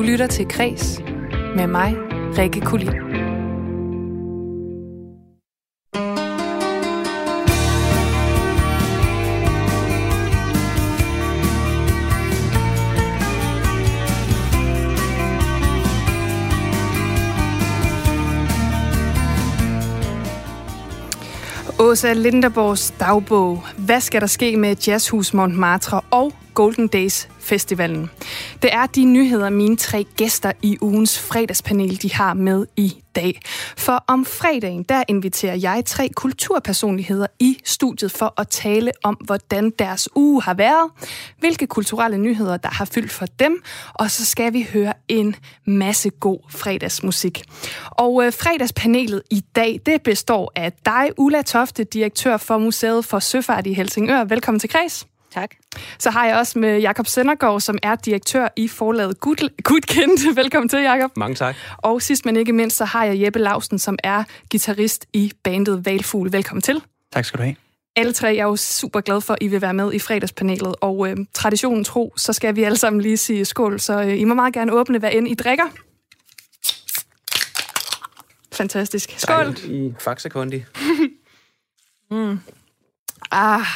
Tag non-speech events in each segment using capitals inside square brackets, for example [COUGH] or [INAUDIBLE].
Du lytter til Kres med mig, Rikke Kulin. Åsa Linderborgs dagbog. Hvad skal der ske med Jazzhus Montmartre og Golden Days Festivalen? Det er de nyheder, mine tre gæster i ugens fredagspanel, de har med i dag. For om fredagen, der inviterer jeg tre kulturpersonligheder i studiet for at tale om, hvordan deres uge har været, hvilke kulturelle nyheder, der har fyldt for dem, og så skal vi høre en masse god fredagsmusik. Og øh, fredagspanelet i dag, det består af dig, Ulla Tofte, direktør for Museet for Søfart i Helsingør. Velkommen til Kreds. Tak. Så har jeg også med Jakob Sendergaard, som er direktør i forlaget Gudkendt. [LAUGHS] Velkommen til, Jakob. Mange tak. Og sidst men ikke mindst, så har jeg Jeppe Lausten, som er guitarist i bandet Valfugl. Velkommen til. Tak skal du have. Alle tre er jo super glad for, at I vil være med i fredagspanelet, og øh, traditionen tro, så skal vi alle sammen lige sige skål, så øh, I må meget gerne åbne, hvad end I drikker. Fantastisk. Skål. Dejligt I Faxe Kondi. [LAUGHS] mm. Ah,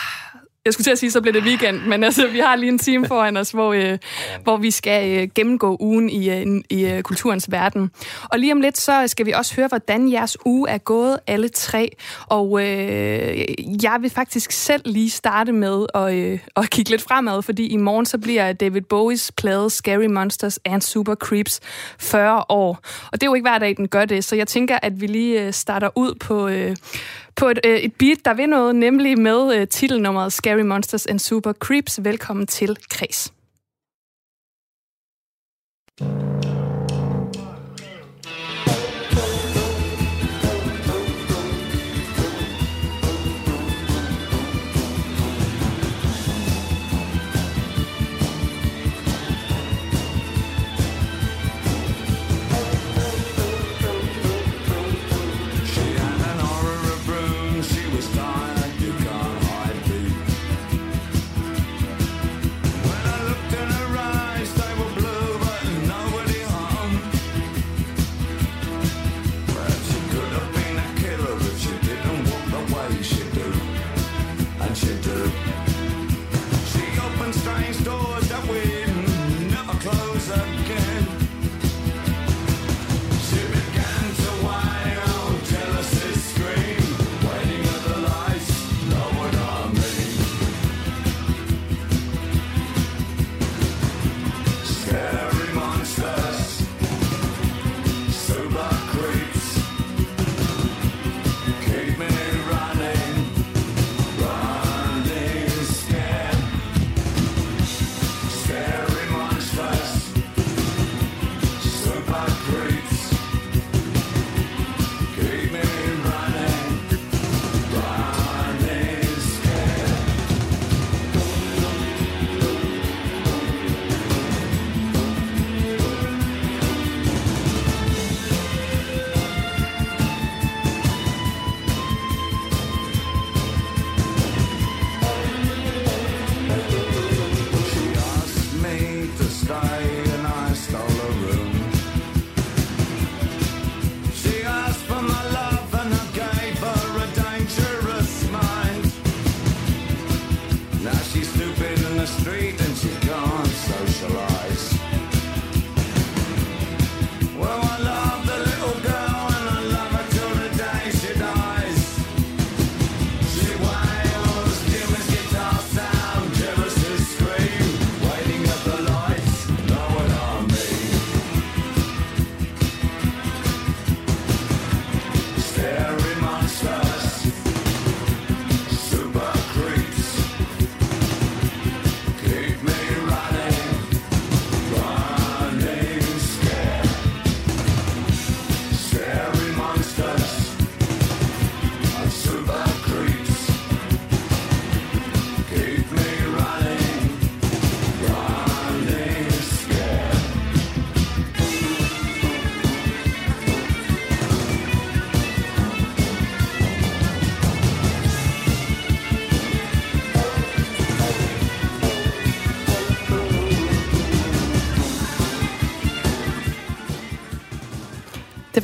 jeg skulle til at sige, så bliver det weekend, men altså, vi har lige en time foran os, hvor, øh, hvor vi skal øh, gennemgå ugen i, øh, i øh, kulturens verden. Og lige om lidt, så skal vi også høre, hvordan jeres uge er gået, alle tre. Og øh, jeg vil faktisk selv lige starte med at, øh, at kigge lidt fremad, fordi i morgen så bliver David Bowies plade Scary Monsters and Super Creeps 40 år. Og det er jo ikke hver dag, den gør det, så jeg tænker, at vi lige øh, starter ud på... Øh, på et, øh, et beat, der vil noget, nemlig med øh, titelnummeret Scary Monsters and Super Creeps. Velkommen til Kreds. thank you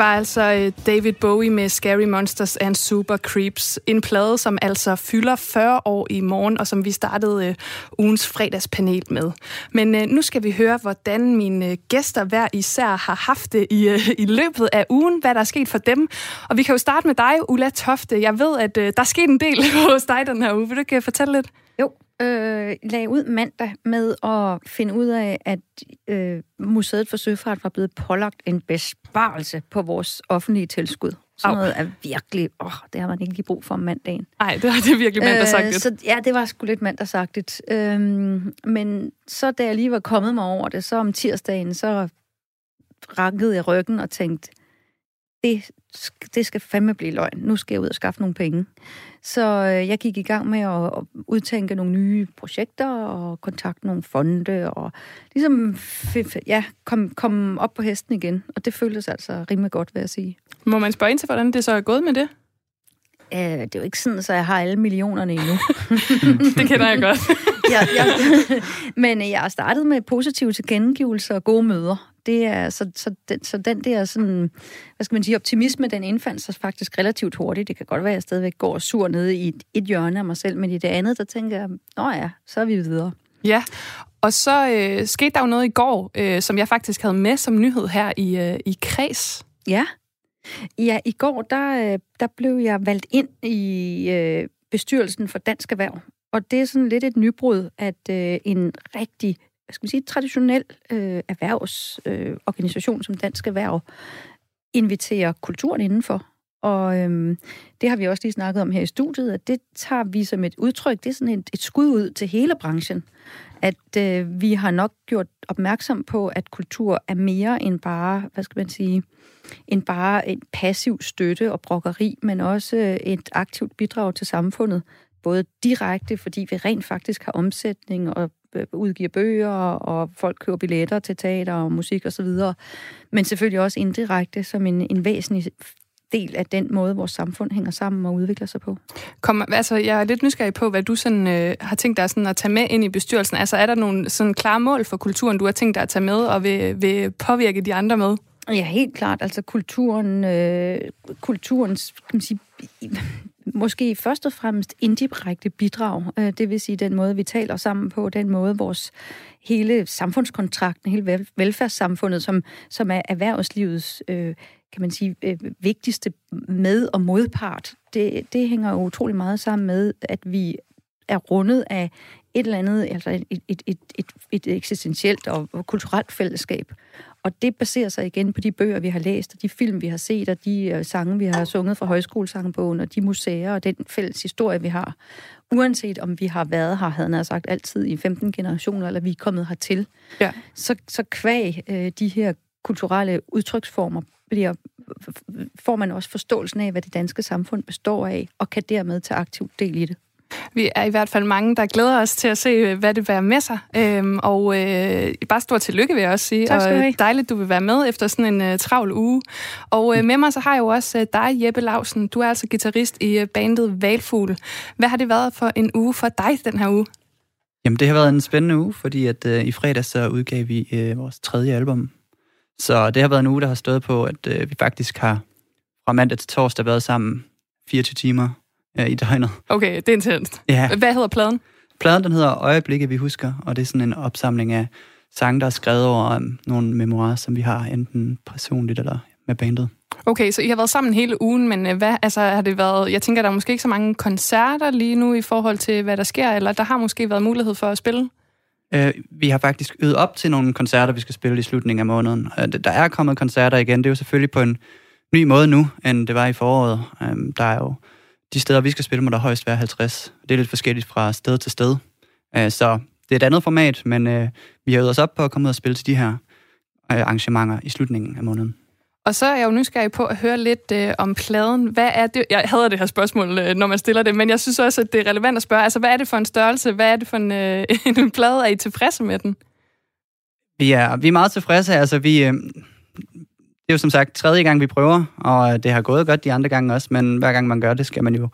var altså øh, David Bowie med Scary Monsters and Super Creeps. En plade, som altså fylder 40 år i morgen, og som vi startede øh, ugens fredagspanel med. Men øh, nu skal vi høre, hvordan mine gæster hver især har haft det i, i løbet af ugen, hvad der er sket for dem. Og vi kan jo starte med dig, Ulla Tofte. Jeg ved, at der er sket en del [LAUGHS] hos dig den her uge. Vil du ikke fortælle lidt? Øh, lagde ud mandag med at finde ud af, at øh, Museet for Søfart var blevet pålagt en besparelse på vores offentlige tilskud. Sådan noget er virkelig... Åh, det har man ikke lige brug for om mandagen. Nej, det var det virkelig mandagsagtigt. Øh, så, ja, det var sgu lidt mandagsagtigt. Øhm, men så da jeg lige var kommet mig over det, så om tirsdagen, så rankede jeg ryggen og tænkte, det, det skal fandme blive løgn. Nu skal jeg ud og skaffe nogle penge. Så øh, jeg gik i gang med at, at udtænke nogle nye projekter og kontakte nogle fonde og ligesom ja, kom, kom op på hesten igen. Og det føltes altså rimelig godt, vil jeg sige. Må man spørge ind til, hvordan det så er gået med det? Øh, det er jo ikke sådan, så jeg har alle millionerne endnu. [LAUGHS] det kender jeg godt. [LAUGHS] ja, ja. Men jeg har startet med positive tilkendegivelser og gode møder det er, så, så, den, så den der sådan, hvad skal man sige, optimisme, den indfandt sig faktisk relativt hurtigt. Det kan godt være, at jeg stadigvæk går sur nede i et, et hjørne af mig selv, men i det andet, der tænker jeg, nå ja, så er vi videre. Ja, og så øh, skete der jo noget i går, øh, som jeg faktisk havde med som nyhed her i, øh, i Kreds. Ja. Ja, i går, der, øh, der blev jeg valgt ind i øh, bestyrelsen for Dansk Erhverv. Og det er sådan lidt et nybrud, at øh, en rigtig skal man sige, traditionel øh, erhvervsorganisation øh, som Dansk Erhverv inviterer kulturen indenfor. Og øhm, det har vi også lige snakket om her i studiet, at det tager vi som et udtryk, det er sådan et, et skud ud til hele branchen, at øh, vi har nok gjort opmærksom på, at kultur er mere end bare, hvad skal man sige, end bare en passiv støtte og brokkeri, men også øh, et aktivt bidrag til samfundet. Både direkte, fordi vi rent faktisk har omsætning og udgiver bøger, og folk køber billetter til teater og musik osv., men selvfølgelig også indirekte som en, en væsentlig del af den måde, vores samfund hænger sammen og udvikler sig på. Kom, altså, jeg er lidt nysgerrig på, hvad du sådan, øh, har tænkt dig sådan at tage med ind i bestyrelsen. Altså, er der nogle sådan klare mål for kulturen, du har tænkt dig at tage med og vil, vil påvirke de andre med? Ja, helt klart. Altså kulturen, øh, kulturens kan man sige, måske først og fremmest indirekte bidrag. Øh, det vil sige den måde, vi taler sammen på, den måde, vores hele samfundskontrakten, hele velfærdssamfundet, som, som er erhvervslivets, øh, kan man sige, øh, vigtigste med- og modpart, det, det hænger jo utrolig meget sammen med, at vi er rundet af et eller andet, altså et, et, et, et, et eksistentielt og kulturelt fællesskab. Og det baserer sig igen på de bøger, vi har læst, og de film, vi har set, og de uh, sange, vi har sunget fra højskolesangbogen, og de museer, og den fælles historie, vi har. Uanset om vi har været her, havde han sagt, altid i 15 generationer, eller vi er kommet hertil, ja. så, så kvæg uh, de her kulturelle udtryksformer bliver, får man også forståelsen af, hvad det danske samfund består af, og kan dermed tage aktivt del i det. Vi er i hvert fald mange, der glæder os til at se, hvad det bærer med sig. Øhm, og øh, bare stor tillykke, vil jeg også sige. Tak skal og dejligt, du vil være med efter sådan en uh, travl uge. Og øh, med mig så har jeg jo også uh, dig, Jeppe Lausen. Du er altså guitarist i uh, bandet Valfugl. Hvad har det været for en uge for dig den her uge? Jamen, det har været en spændende uge, fordi at uh, i fredag så udgav vi uh, vores tredje album. Så det har været en uge, der har stået på, at uh, vi faktisk har fra mandag til torsdag været sammen 24 timer ja, i døgnet. Okay, det er intenst. Ja. Hvad hedder pladen? Pladen, den hedder Øjeblikke, vi husker, og det er sådan en opsamling af sange, der er skrevet over um, nogle memoirer, som vi har enten personligt eller med bandet. Okay, så I har været sammen hele ugen, men øh, hvad, altså, har det været, jeg tænker, der er måske ikke så mange koncerter lige nu i forhold til, hvad der sker, eller der har måske været mulighed for at spille? Uh, vi har faktisk øvet op til nogle koncerter, vi skal spille i slutningen af måneden. Uh, der er kommet koncerter igen. Det er jo selvfølgelig på en ny måde nu, end det var i foråret. Um, der er jo de steder, vi skal spille, må der højst være 50. Det er lidt forskelligt fra sted til sted. Øh, så det er et andet format, men øh, vi har øvet os op på at komme ud og spille til de her øh, arrangementer i slutningen af måneden. Og så er jeg jo nysgerrig på at høre lidt øh, om pladen. Hvad er det? Jeg hader det her spørgsmål, øh, når man stiller det, men jeg synes også, at det er relevant at spørge. Altså, hvad er det for en størrelse? Hvad er det for en, øh, [LAUGHS] en plade? Er I tilfredse med den? Vi er, vi er meget tilfredse. Altså, vi, øh, det er jo som sagt tredje gang, vi prøver, og det har gået godt de andre gange også, men hver gang man gør det, skal man jo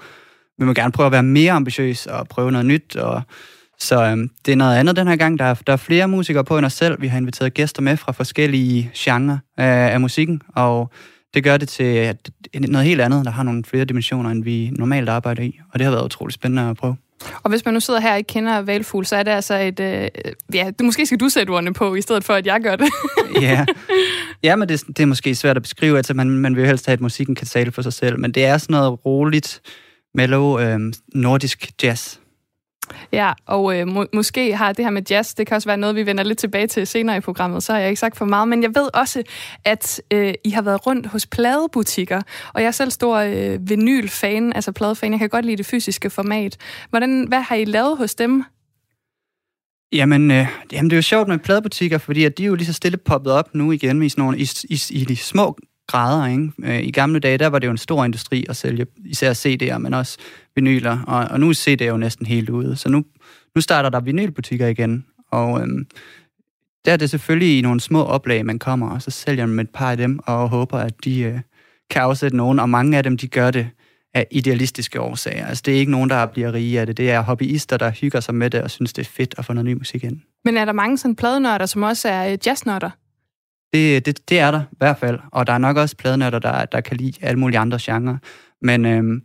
vi må gerne prøve at være mere ambitiøs og prøve noget nyt. Og, så øhm, det er noget andet den her gang. Der er, der er flere musikere på end os selv. Vi har inviteret gæster med fra forskellige genrer øh, af musikken, og det gør det til noget helt andet, der har nogle flere dimensioner, end vi normalt arbejder i. Og det har været utroligt spændende at prøve. Og hvis man nu sidder her og ikke kender valfugl, så er det altså et... Øh, ja, du, måske skal du sætte ordene på, i stedet for, at jeg gør det. [LAUGHS] ja. [LAUGHS] ja, men det, det er måske svært at beskrive. Altså, man, man vil jo helst have, at musikken kan tale for sig selv. Men det er sådan noget roligt, mellow, øh, nordisk jazz. Ja, og øh, må, måske har det her med jazz, det kan også være noget, vi vender lidt tilbage til senere i programmet, så har jeg ikke sagt for meget, men jeg ved også, at øh, I har været rundt hos pladebutikker, og jeg er selv stor øh, vinyl-fan, altså pladefan, jeg kan godt lide det fysiske format. Hvordan, hvad har I lavet hos dem? Jamen, øh, jamen, det er jo sjovt med pladebutikker, fordi at de er jo lige så stille poppet op nu igen i, sådan nogle, i, i, i de små grader. Ikke? Øh, I gamle dage, der var det jo en stor industri at sælge især CD'er, men også vinyler, og, og nu er CD'er jo næsten helt ude. Så nu, nu starter der vinylbutikker igen, og øhm, der er det selvfølgelig i nogle små oplag, man kommer, og så sælger man et par af dem, og håber, at de øh, kan afsætte nogen, og mange af dem, de gør det af idealistiske årsager. Altså, det er ikke nogen, der bliver rige af det. Det er hobbyister, der hygger sig med det, og synes, det er fedt at få noget ny musik ind. Men er der mange sådan pladenørder, som også er øh, jazznørder? Det, det, det er der i hvert fald, og der er nok også pladenørder, der, der kan lide alle mulige andre genrer. Men øhm,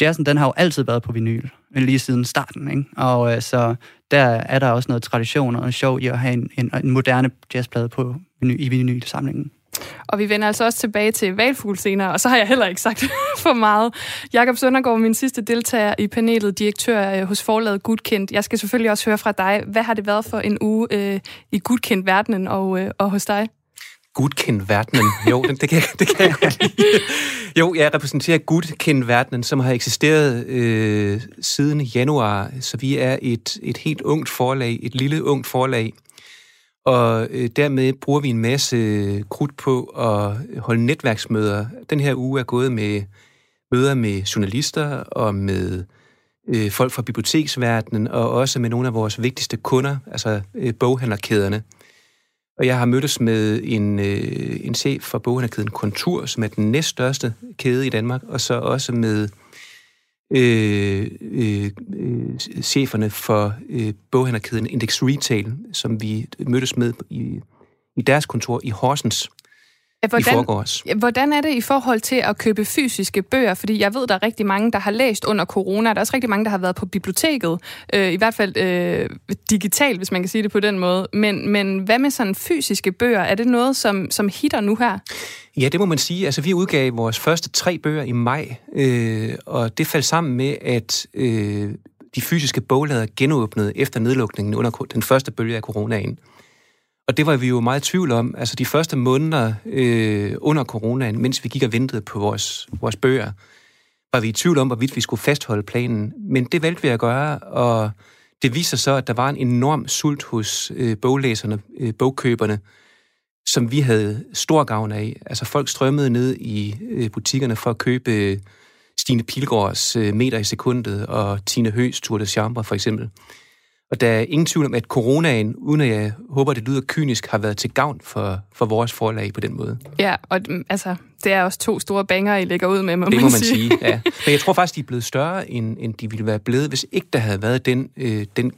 jazzen, den har jo altid været på vinyl, lige siden starten, ikke? Og øh, så der er der også noget tradition og sjov i at have en, en, en moderne jazzplade på vinyl, i vinylsamlingen. Og vi vender altså også tilbage til valfugl senere, og så har jeg heller ikke sagt [LAUGHS] for meget. Jakob Søndergaard, min sidste deltager i panelet, direktør øh, hos forlaget Gudkendt. Jeg skal selvfølgelig også høre fra dig. Hvad har det været for en uge øh, i Gudkendt-verdenen og, øh, og hos dig? Gudkendt-verdenen. Jo, det, det, kan, det kan jeg godt lide. Jo, jeg repræsenterer Gudkendt-verdenen, som har eksisteret øh, siden januar, så vi er et, et helt ungt forlag, et lille ungt forlag, og øh, dermed bruger vi en masse øh, krudt på at holde netværksmøder. Den her uge er gået med møder med journalister og med øh, folk fra biblioteksverdenen, og også med nogle af vores vigtigste kunder, altså øh, boghandlerkæderne. Og jeg har mødtes med en, øh, en chef fra boghandlerkæden Kontur, som er den næststørste kæde i Danmark, og så også med øh, øh, øh cheferne for øh, boghandlerkæden Index Retail, som vi mødtes med i, i deres kontor i Horsens hvordan, i forgårs. Hvordan er det i forhold til at købe fysiske bøger? Fordi jeg ved, der er rigtig mange, der har læst under corona. Der er også rigtig mange, der har været på biblioteket. Øh, I hvert fald øh, digitalt, hvis man kan sige det på den måde. Men, men hvad med sådan fysiske bøger? Er det noget, som, som hitter nu her? Ja, det må man sige. Altså, vi udgav vores første tre bøger i maj, øh, og det faldt sammen med, at øh, de fysiske boglader genåbnede efter nedlukningen under den første bølge af coronaen. Og det var vi jo meget i tvivl om. Altså de første måneder øh, under coronaen, mens vi gik og ventede på vores, vores bøger, var vi i tvivl om, hvorvidt vi skulle fastholde planen. Men det valgte vi at gøre, og det viser så, at der var en enorm sult hos øh, boglæserne, øh, bogkøberne, som vi havde stor gavn af. Altså folk strømmede ned i øh, butikkerne for at købe øh, Stine Pilgaards øh, Meter i sekundet og Tine Høs Tour de Chambre for eksempel. Og der er ingen tvivl om, at coronaen, uden at jeg håber, det lyder kynisk, har været til gavn for, for vores forlag på den måde. Ja, og mm, altså, det er også to store banger, I lægger ud med, må det man må man sige. sige, ja. [LAUGHS] Men jeg tror faktisk, de er blevet større, end, end de ville være blevet, hvis ikke der havde været den, øh, den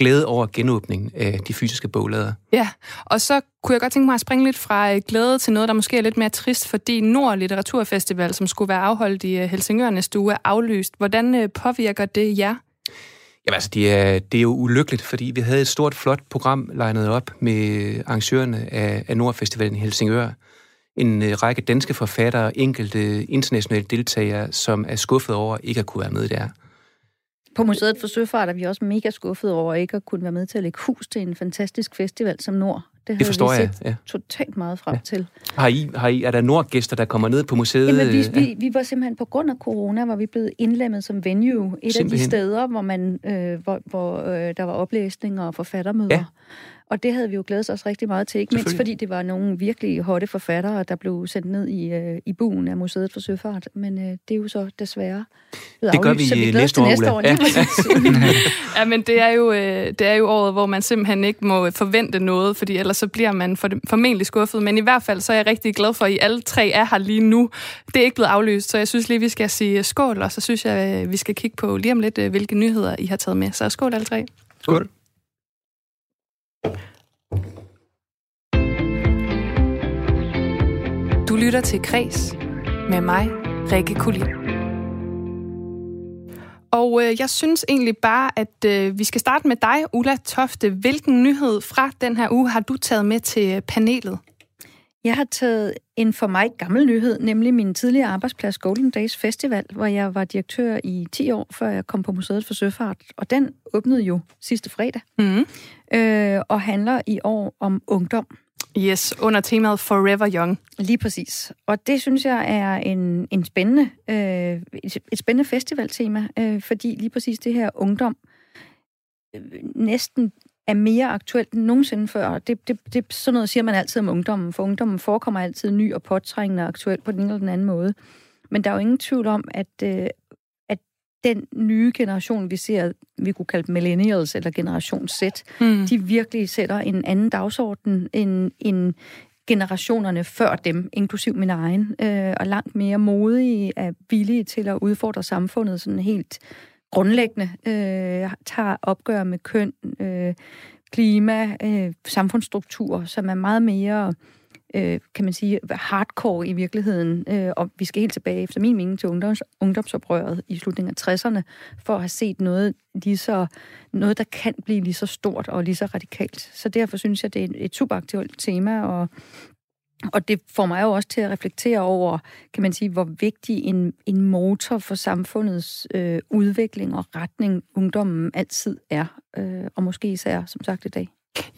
glæde over genåbningen af de fysiske boglader. Ja, og så kunne jeg godt tænke mig at springe lidt fra øh, glæde til noget, der måske er lidt mere trist, fordi Nord Litteraturfestival, som skulle være afholdt i øh, Helsingør næste uge, er aflyst. Hvordan øh, påvirker det jer? Jamen altså, det er, det er jo ulykkeligt, fordi vi havde et stort, flot program legnet op med arrangørerne af, af Nordfestivalen i Helsingør. En uh, række danske forfattere og enkelte internationale deltagere, som er skuffet over ikke at kunne være med der. På Museet for Søfart er vi også mega skuffet over ikke at kunne være med til at lægge hus til en fantastisk festival som Nord. Det, det forstår vi jeg, ja. totalt meget frem ja. til. Har I, har I, er der nordgæster, der kommer ned på museet? Jamen, vi, vi, vi var simpelthen på grund af corona, var vi blevet indlemmet som venue. Et simpelthen. af de steder, hvor, man, øh, hvor, hvor øh, der var oplæsninger og forfattermøder. Ja. Og det havde vi jo glædet os rigtig meget til, ikke mindst fordi det var nogle virkelig hotte forfattere, der blev sendt ned i, øh, i buen af Museet for Søfart. Men øh, det er jo så desværre Det gør vi, så vi næste år, næste år ja. [LAUGHS] ja, men det er, jo, øh, det er jo året, hvor man simpelthen ikke må forvente noget, fordi ellers så bliver man for, formentlig skuffet. Men i hvert fald så er jeg rigtig glad for, at I alle tre er her lige nu. Det er ikke blevet aflyst, så jeg synes lige, vi skal sige skål, og så synes jeg, vi skal kigge på lige om lidt, hvilke nyheder I har taget med. Så skål alle tre. Skål. Du lytter til Kres med mig, Rikke Kulin. Og øh, jeg synes egentlig bare, at øh, vi skal starte med dig, Ulla Tofte. Hvilken nyhed fra den her uge har du taget med til øh, panelet? Jeg har taget en for mig gammel nyhed, nemlig min tidligere arbejdsplads Golden Days Festival, hvor jeg var direktør i 10 år, før jeg kom på Museet for Søfart. Og den åbnede jo sidste fredag, mm. øh, og handler i år om ungdom. Yes, under temaet Forever Young. Lige præcis. Og det synes jeg er en, en spændende, øh, et, et spændende festivaltema, øh, fordi lige præcis det her ungdom øh, næsten er mere aktuelt end nogensinde før. Det, det, det, sådan noget siger man altid om ungdommen, for ungdommen forekommer altid ny og påtrængende og aktuel på den ene eller den anden måde. Men der er jo ingen tvivl om, at, øh, at den nye generation, vi ser, vi kunne kalde millennials eller generation Z, mm. de virkelig sætter en anden dagsorden end, end generationerne før dem, inklusiv min egen, øh, og langt mere modige, er villige til at udfordre samfundet sådan helt grundlæggende øh, tager opgør med køn, øh, klima, øh, samfundsstruktur, som er meget mere, øh, kan man sige, hardcore i virkeligheden. Øh, og vi skal helt tilbage, efter min mening, til ungdoms, ungdomsoprøret i slutningen af 60'erne, for at have set noget, lige så, noget, der kan blive lige så stort og lige så radikalt. Så derfor synes jeg, det er et, et super aktuelt tema, og og det får mig jo også til at reflektere over, kan man sige, hvor vigtig en, en motor for samfundets øh, udvikling og retning ungdommen altid er, øh, og måske især, som sagt, i dag.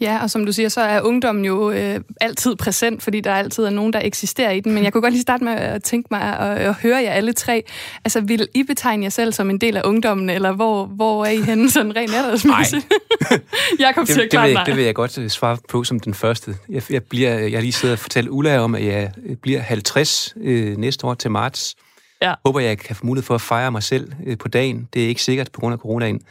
Ja, og som du siger, så er ungdommen jo øh, altid præsent, fordi der altid er nogen, der eksisterer i den. Men jeg kunne godt lige starte med at tænke mig at, at høre jer alle tre. Altså, vil I betegne jer selv som en del af ungdommen, eller hvor, hvor er I henne sådan rent aldersmæssigt? [LAUGHS] Jakob siger det, det, vil jeg, det vil jeg godt øh, svare på som den første. Jeg, jeg, bliver, jeg har lige siddet og fortalt Ulla om, at jeg bliver 50 øh, næste år til marts. Ja. Håber, jeg kan få mulighed for at fejre mig selv øh, på dagen. Det er ikke sikkert på grund af coronaen.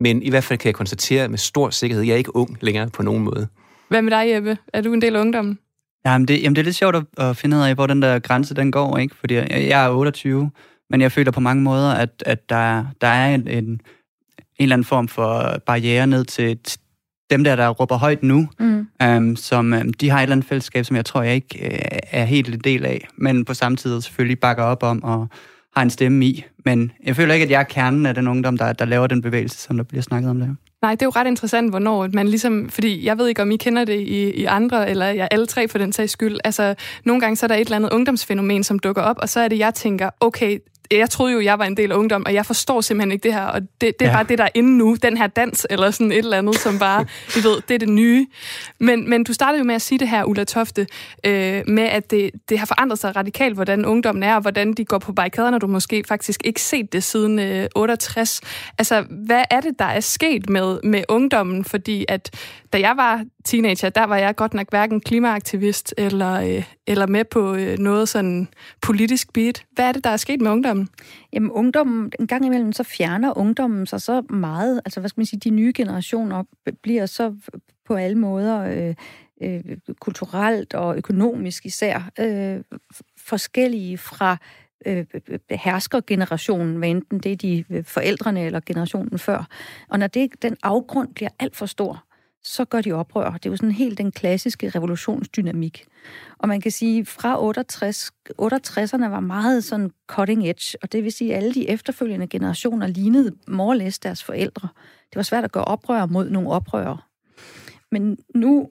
Men i hvert fald kan jeg konstatere med stor sikkerhed, at jeg er ikke ung længere på nogen måde. Hvad med dig, Jeppe? Er du en del af ungdommen? Jamen det, jamen det er lidt sjovt at, finde ud af, hvor den der grænse den går, ikke? Fordi jeg, jeg er 28, men jeg føler på mange måder, at, at der, der er en, en, en eller anden form for barriere ned til dem der, der råber højt nu, mm. øhm, som øhm, de har et eller andet fællesskab, som jeg tror, jeg ikke øh, er helt en del af, men på samme tid selvfølgelig bakker op om og har en stemme i. Men jeg føler ikke, at jeg er kernen af den ungdom, der, der laver den bevægelse, som der bliver snakket om der. Nej, det er jo ret interessant, hvornår man ligesom... Fordi jeg ved ikke, om I kender det i, i andre, eller jeg alle tre for den sags skyld. Altså, nogle gange så er der et eller andet ungdomsfænomen, som dukker op, og så er det, jeg tænker, okay, jeg troede jo, jeg var en del af ungdom, og jeg forstår simpelthen ikke det her, og det, det er ja. bare det, der er inde nu, den her dans, eller sådan et eller andet, som bare, [LAUGHS] vi ved, det er det nye. Men, men du startede jo med at sige det her, Ulla Tofte, øh, med at det, det har forandret sig radikalt, hvordan ungdommen er, og hvordan de går på barrikaderne, du måske faktisk ikke set det siden øh, 68. Altså, hvad er det, der er sket med, med ungdommen? Fordi at da jeg var teenager, der var jeg godt nok hverken klimaaktivist eller, øh, eller med på øh, noget sådan politisk beat. Hvad er det, der er sket med ungdommen? Jamen ungdommen, en gang imellem, så fjerner ungdommen sig så meget. Altså hvad skal man sige, de nye generationer bliver så på alle måder øh, øh, kulturelt og økonomisk især øh, forskellige fra øh, herskergenerationen, hvad enten det er de øh, forældrene eller generationen før. Og når det, den afgrund bliver alt for stor, så gør de oprør. Det er jo sådan helt den klassiske revolutionsdynamik. Og man kan sige, fra 68, 68'erne var meget sådan cutting edge, og det vil sige, at alle de efterfølgende generationer lignede more deres forældre. Det var svært at gøre oprør mod nogle oprører. Men nu,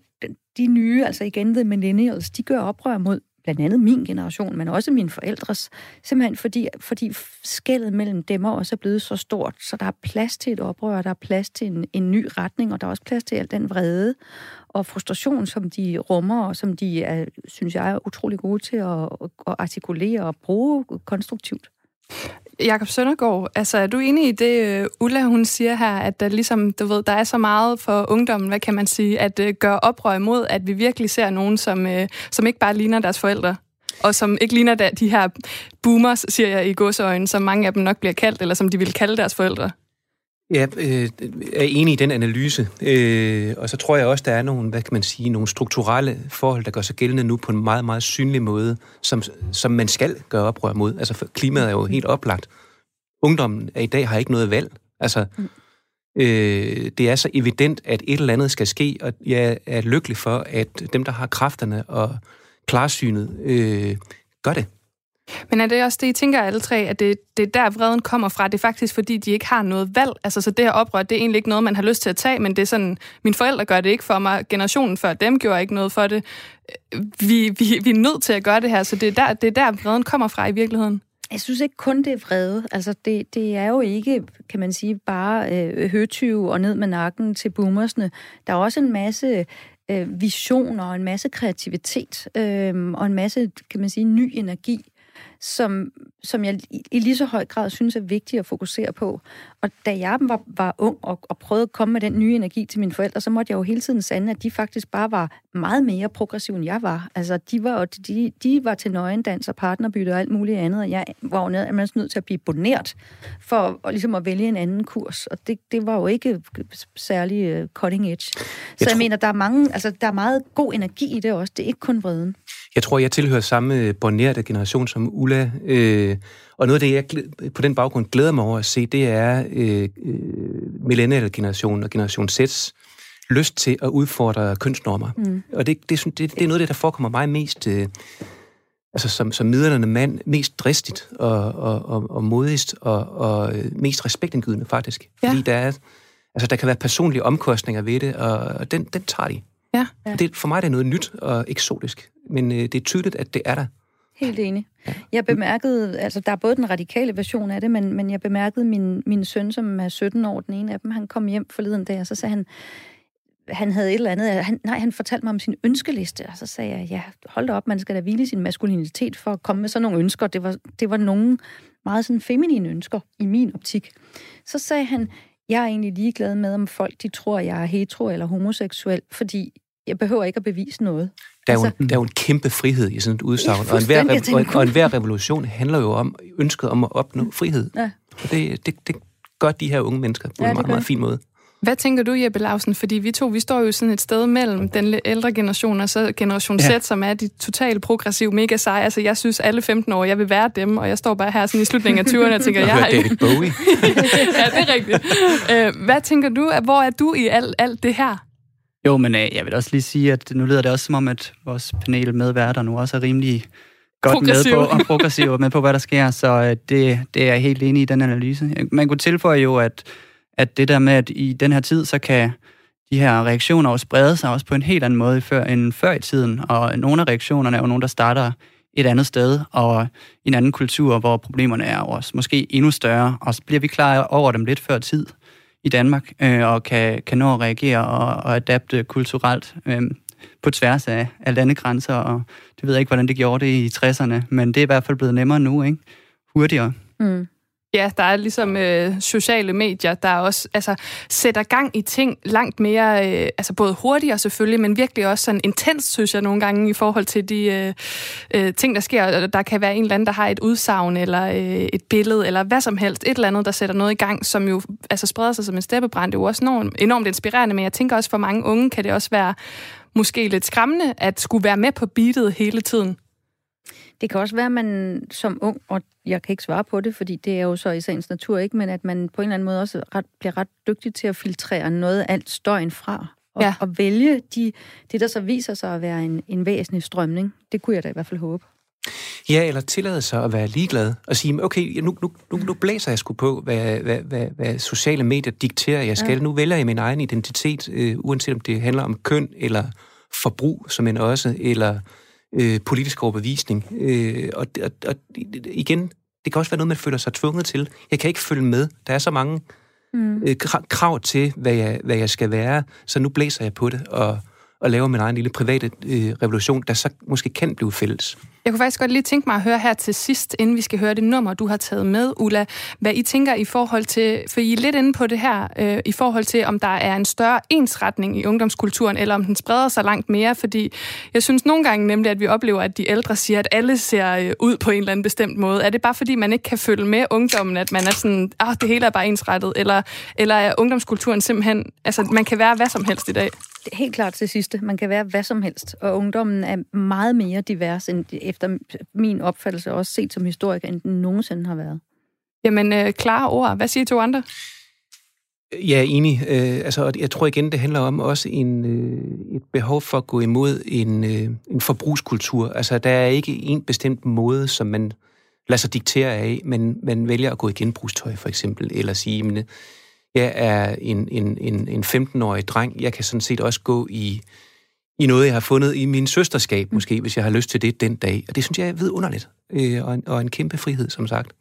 de nye, altså igen the millennials, de gør oprør mod blandt andet min generation, men også mine forældres, simpelthen fordi, fordi skældet mellem dem og os er blevet så stort, så der er plads til et oprør, der er plads til en, en ny retning, og der er også plads til al den vrede og frustration, som de rummer, og som de, er, synes jeg, er utrolig gode til at, at artikulere og bruge konstruktivt. Jakob Søndergaard, altså er du enig i det, øh, Ulla hun siger her, at der ligesom, du ved, der er så meget for ungdommen, hvad kan man sige, at øh, gøre oprør imod, at vi virkelig ser nogen, som, øh, som ikke bare ligner deres forældre, og som ikke ligner de her boomers, siger jeg i godsøjne, som mange af dem nok bliver kaldt, eller som de vil kalde deres forældre? Jeg øh, er enig i den analyse, øh, og så tror jeg også, der er nogle, hvad kan man sige, nogle strukturelle forhold, der gør sig gældende nu på en meget, meget synlig måde, som, som man skal gøre oprør mod. Altså, klimaet er jo helt oplagt. Ungdommen af i dag har ikke noget valg. Altså, øh, det er så evident, at et eller andet skal ske, og jeg er lykkelig for, at dem, der har kræfterne og klarsynet, øh, gør det. Men er det også det, I tænker alle tre, at det, det er der, vreden kommer fra? Det er faktisk, fordi de ikke har noget valg. Altså, så det her oprør, det er egentlig ikke noget, man har lyst til at tage, men det er sådan, mine forældre gør det ikke for mig, generationen før dem gjorde ikke noget for det. Øh, vi, vi, vi er nødt til at gøre det her, så det er der, det er der vreden kommer fra i virkeligheden. Jeg synes ikke kun, det er vrede. Altså, det, det er jo ikke, kan man sige, bare øh, høtyve og ned med nakken til boomersne. Der er også en masse øh, visioner og en masse kreativitet øh, og en masse, kan man sige, ny energi, som, som jeg i lige så høj grad synes er vigtigt at fokusere på. Og da jeg var, var ung og, og prøvede at komme med den nye energi til mine forældre, så måtte jeg jo hele tiden sande, at de faktisk bare var meget mere progressive, end jeg var. Altså, de var, de, de var til nøgendans og partnerbytte og alt muligt andet, og jeg var jo nødt, nødt til at blive boneret for at, ligesom at vælge en anden kurs. Og det, det var jo ikke særlig uh, cutting edge. Så jeg, jeg tror... mener, der er, mange, altså, der er meget god energi i det også. Det er ikke kun vreden. Jeg tror, jeg tilhører samme bornerte generation som Ulla. Øh, og noget af det, jeg på den baggrund glæder mig over at se, det er øh, øh millennial-generationen og generation Z's lyst til at udfordre kønsnormer. Mm. Og det, det, det, det er noget af det, der forekommer mig mest... Øh, altså som, som midlerne mand, mest dristigt og, og, og, og modigst og, og øh, mest respektindgydende faktisk. Ja. Fordi der, er, altså, der kan være personlige omkostninger ved det, og, og den, den tager de. Ja. ja. Det, for mig er det noget nyt og eksotisk, men øh, det er tydeligt, at det er der. Helt enig. Jeg bemærkede, altså der er både den radikale version af det, men, men jeg bemærkede min, min søn, som er 17 år, den ene af dem, han kom hjem forleden dag, og så sagde han, han havde et eller andet, han, nej, han fortalte mig om sin ønskeliste, og så sagde jeg, ja, hold da op, man skal da hvile sin maskulinitet for at komme med sådan nogle ønsker. Det var, det var nogle meget sådan feminine ønsker i min optik. Så sagde han, jeg er egentlig ligeglad med, om folk de tror, jeg er hetero eller homoseksuel, fordi jeg behøver ikke at bevise noget. Der er, jo en, altså- der er jo en kæmpe frihed i sådan et udsagn, ja, og, enhver, og, og enhver revolution handler jo om ønsket om at opnå frihed. Ja. Og det, det, det gør de her unge mennesker på ja, en meget, meget fin måde. Hvad tænker du, Jeppe Lausen? Fordi vi to, vi står jo sådan et sted mellem den ældre generation og så generation ja. Z, som er de totalt progressive, mega seje. Altså, jeg synes, alle 15 år, jeg vil være dem, og jeg står bare her sådan i slutningen af 20'erne og tænker, [LAUGHS] jeg har David Bowie. [LAUGHS] ja, det er rigtigt. Øh, hvad tænker du, hvor er du i alt, alt det her? Jo, men øh, jeg vil også lige sige, at nu lyder det også som om, at vores panel medværter nu også er rimelig godt med på, og progressive med på, hvad der sker, så øh, det, det er jeg helt enig i den analyse. Man kunne tilføje jo, at, at det der med, at i den her tid, så kan de her reaktioner også sprede sig også på en helt anden måde før, end før i tiden, og nogle af reaktionerne er jo nogle, der starter et andet sted, og i en anden kultur, hvor problemerne er også måske endnu større, og så bliver vi klar over dem lidt før tid i Danmark, øh, og kan, kan nå at reagere og, og adapte kulturelt øh, på tværs af, af landegrænser, og det ved jeg ikke, hvordan det gjorde det i 60'erne, men det er i hvert fald blevet nemmere nu, ikke? Hurtigere. Mm. Ja, der er ligesom øh, sociale medier, der også altså, sætter gang i ting langt mere, øh, altså både hurtigere selvfølgelig, men virkelig også sådan intens, synes jeg nogle gange, i forhold til de øh, øh, ting, der sker. Der kan være en eller anden, der har et udsagn, eller øh, et billede, eller hvad som helst, et eller andet, der sætter noget i gang, som jo altså, spreder sig som en steppebrand. Det er jo også enormt, enormt inspirerende, men jeg tænker også, for mange unge kan det også være måske lidt skræmmende, at skulle være med på beatet hele tiden. Det kan også være, at man som ung, og jeg kan ikke svare på det, fordi det er jo så i sagens natur ikke, men at man på en eller anden måde også ret, bliver ret dygtig til at filtrere noget af alt støjen fra. Og, ja. og vælge de, det, der så viser sig at være en, en væsentlig strømning. Det kunne jeg da i hvert fald håbe. Ja, eller tillade sig at være ligeglad og sige, okay, nu, nu, nu, nu blæser jeg sgu på, hvad, hvad, hvad, hvad sociale medier dikterer, jeg skal. Ja. Nu vælger jeg min egen identitet, øh, uanset om det handler om køn eller forbrug, som en også, eller øh, politisk overbevisning. Øh, og, og, og igen, det kan også være noget, man føler sig tvunget til. Jeg kan ikke følge med. Der er så mange mm. øh, krav til, hvad jeg, hvad jeg skal være, så nu blæser jeg på det og, og laver min egen lille private øh, revolution, der så måske kan blive fælles. Jeg kunne faktisk godt lige tænke mig at høre her til sidst, inden vi skal høre det nummer, du har taget med, Ulla, hvad I tænker i forhold til, for I er lidt inde på det her, øh, i forhold til, om der er en større ensretning i ungdomskulturen, eller om den spreder sig langt mere, fordi jeg synes nogle gange nemlig, at vi oplever, at de ældre siger, at alle ser øh, ud på en eller anden bestemt måde. Er det bare fordi, man ikke kan følge med ungdommen, at man er sådan, ah, det hele er bare ensrettet, eller, eller er ungdomskulturen simpelthen, altså man kan være hvad som helst i dag? Helt klart til sidste. Man kan være hvad som helst, og ungdommen er meget mere divers, end efter min opfattelse også set som historiker, end den nogensinde har været. Jamen, øh, klare ord. Hvad siger to andre? Ja, enig. Øh, altså, jeg tror igen, det handler om også en, øh, et behov for at gå imod en, øh, en forbrugskultur. Altså, der er ikke en bestemt måde, som man lader sig diktere af, men man vælger at gå i genbrugstøj, for eksempel, eller sige, men jeg er en, en, en, en 15-årig dreng, jeg kan sådan set også gå i, i noget, jeg har fundet i min søsterskab, måske, hvis jeg har lyst til det den dag. Og det synes jeg er vidunderligt, øh, og, en, og en kæmpe frihed, som sagt.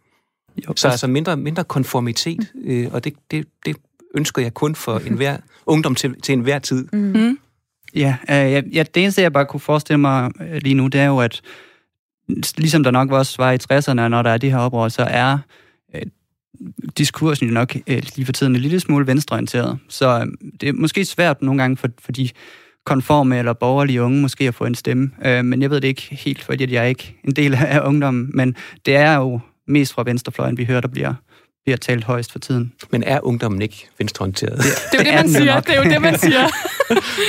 Jo, så altså mindre, mindre konformitet, øh, og det, det, det ønsker jeg kun for enhver [LAUGHS] ungdom til, til enhver tid. Mm. Ja, øh, ja, det eneste, jeg bare kunne forestille mig øh, lige nu, det er jo, at ligesom der nok også var i 60'erne, når der er de her oprør, så er øh, diskursen jo nok øh, lige for tiden en lille smule venstreorienteret. Så øh, det er måske svært nogle gange for, for de konforme eller borgerlige unge måske at få en stemme. Øh, men jeg ved det ikke helt, fordi jeg er ikke en del af ungdommen. Men det er jo mest fra venstrefløjen, vi hører, der bliver bliver talt højst for tiden. Men er ungdommen ikke venstreorienteret? [LAUGHS] Det, det er det, man siger. Det er jo det, man [LAUGHS] siger.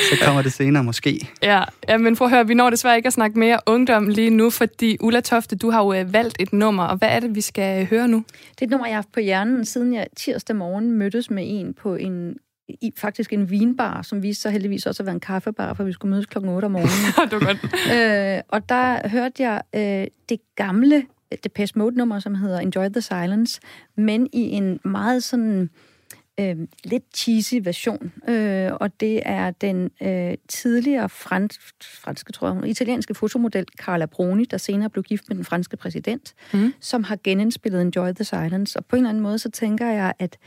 Så kommer det senere måske. Ja, ja, men for at høre, vi når desværre ikke at snakke mere ungdom lige nu, fordi Ulla Tofte, du har jo øh, valgt et nummer, og hvad er det, vi skal høre nu? Det er et nummer, jeg har haft på hjernen, siden jeg tirsdag morgen mødtes med en på en i faktisk en vinbar, som viste sig heldigvis også at være en kaffebar, for vi skulle mødes klokken 8 om morgenen. [LAUGHS] det var godt. Øh, og der hørte jeg øh, det gamle Depeche Mode-nummer, som hedder Enjoy the Silence, men i en meget sådan øh, lidt cheesy version. Øh, og det er den øh, tidligere fransk, franske, tror jeg, italienske fotomodel Carla Bruni, der senere blev gift med den franske præsident, mm. som har genindspillet Enjoy the Silence. Og på en eller anden måde, så tænker jeg, at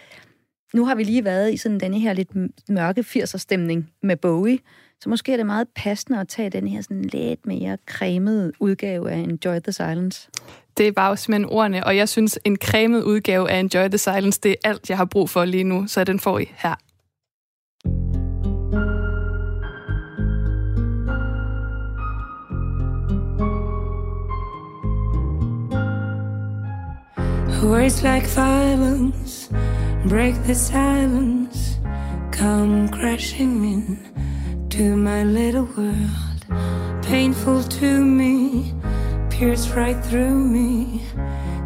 nu har vi lige været i sådan denne her lidt mørke 80'er-stemning med Bowie, så måske er det meget passende at tage den her sådan lidt mere cremede udgave af Enjoy the Silence. Det var jo simpelthen ordene, og jeg synes, en cremet udgave af Enjoy the Silence, det er alt, jeg har brug for lige nu, så den får I her. Words like violence break the silence, come crashing in to my little world, painful to me, pierce right through me.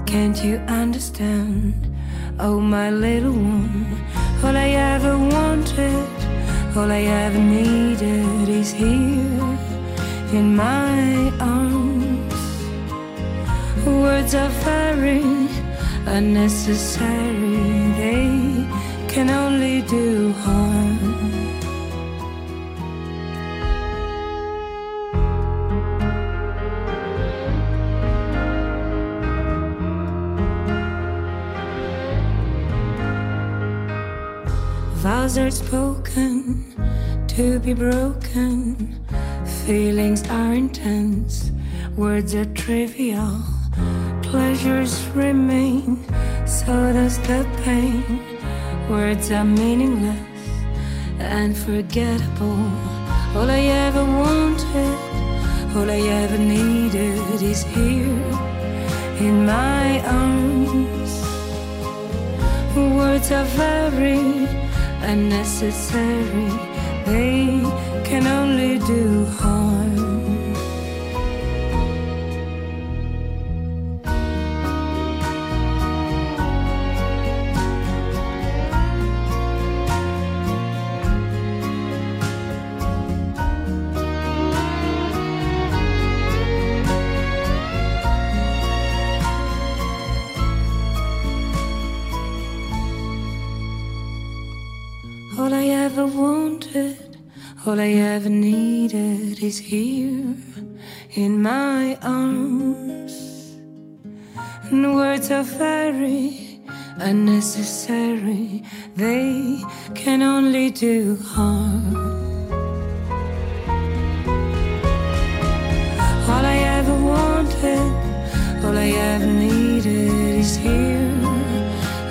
Can't you understand? Oh, my little one, all I ever wanted, all I ever needed is here in my arms. Words are very unnecessary, they can only do harm. Vows are spoken to be broken, feelings are intense, words are trivial pleasures remain, so does the pain. Words are meaningless and forgettable. All I ever wanted, all I ever needed is here in my arms. Words are very unnecessary, they can only do harm. I ever needed is here in my arms. And words are very unnecessary, they can only do harm. All I ever wanted, all I ever needed is here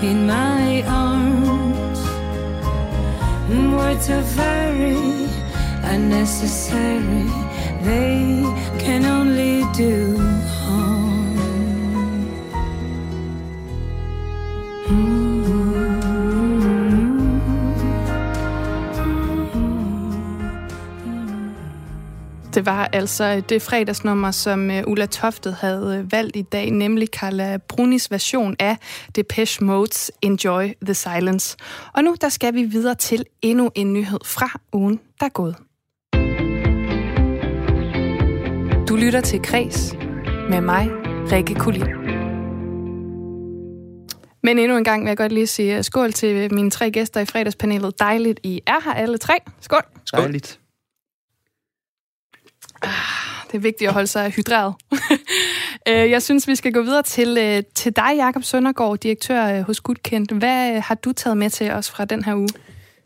in my arms. And words are very unnecessary. They can only do harm. Det var altså øh, det fredagsnummer, som øh, Ulla Toftet havde øh, valgt i dag, nemlig Carla Brunis version af Depeche Mode's Enjoy the Silence. Og nu der skal vi videre til endnu en nyhed fra ugen, der er gået. Du lytter til Kres med mig, Rikke Kulin. Men endnu en gang vil jeg godt lige sige skål til mine tre gæster i fredagspanelet. Dejligt, I er her alle tre. Skål. Skål. Dejligt. Det er vigtigt at holde sig hydreret. [LAUGHS] Øh, jeg synes, vi skal gå videre til, øh, til dig, Jakob Søndergaard, direktør øh, hos Gudkendt. Hvad har du taget med til os fra den her uge?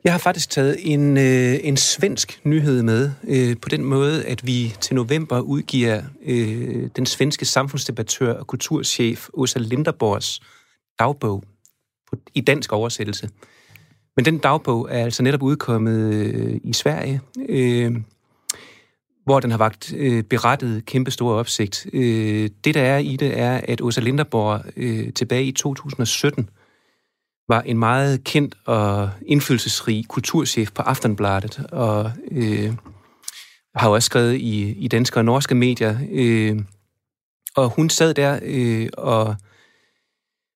Jeg har faktisk taget en, øh, en svensk nyhed med, øh, på den måde, at vi til november udgiver øh, den svenske samfundsdebattør og kulturchef Åsa Linderborgs dagbog i dansk oversættelse. Men den dagbog er altså netop udkommet i Sverige hvor den har vagt øh, berettet kæmpe store opsigt. Øh, det, der er i det, er, at Åsa Linderborg øh, tilbage i 2017 var en meget kendt og indflydelsesrig kulturchef på Aftenbladet, og øh, har også skrevet i, i danske og norske medier. Øh, og hun sad der øh, og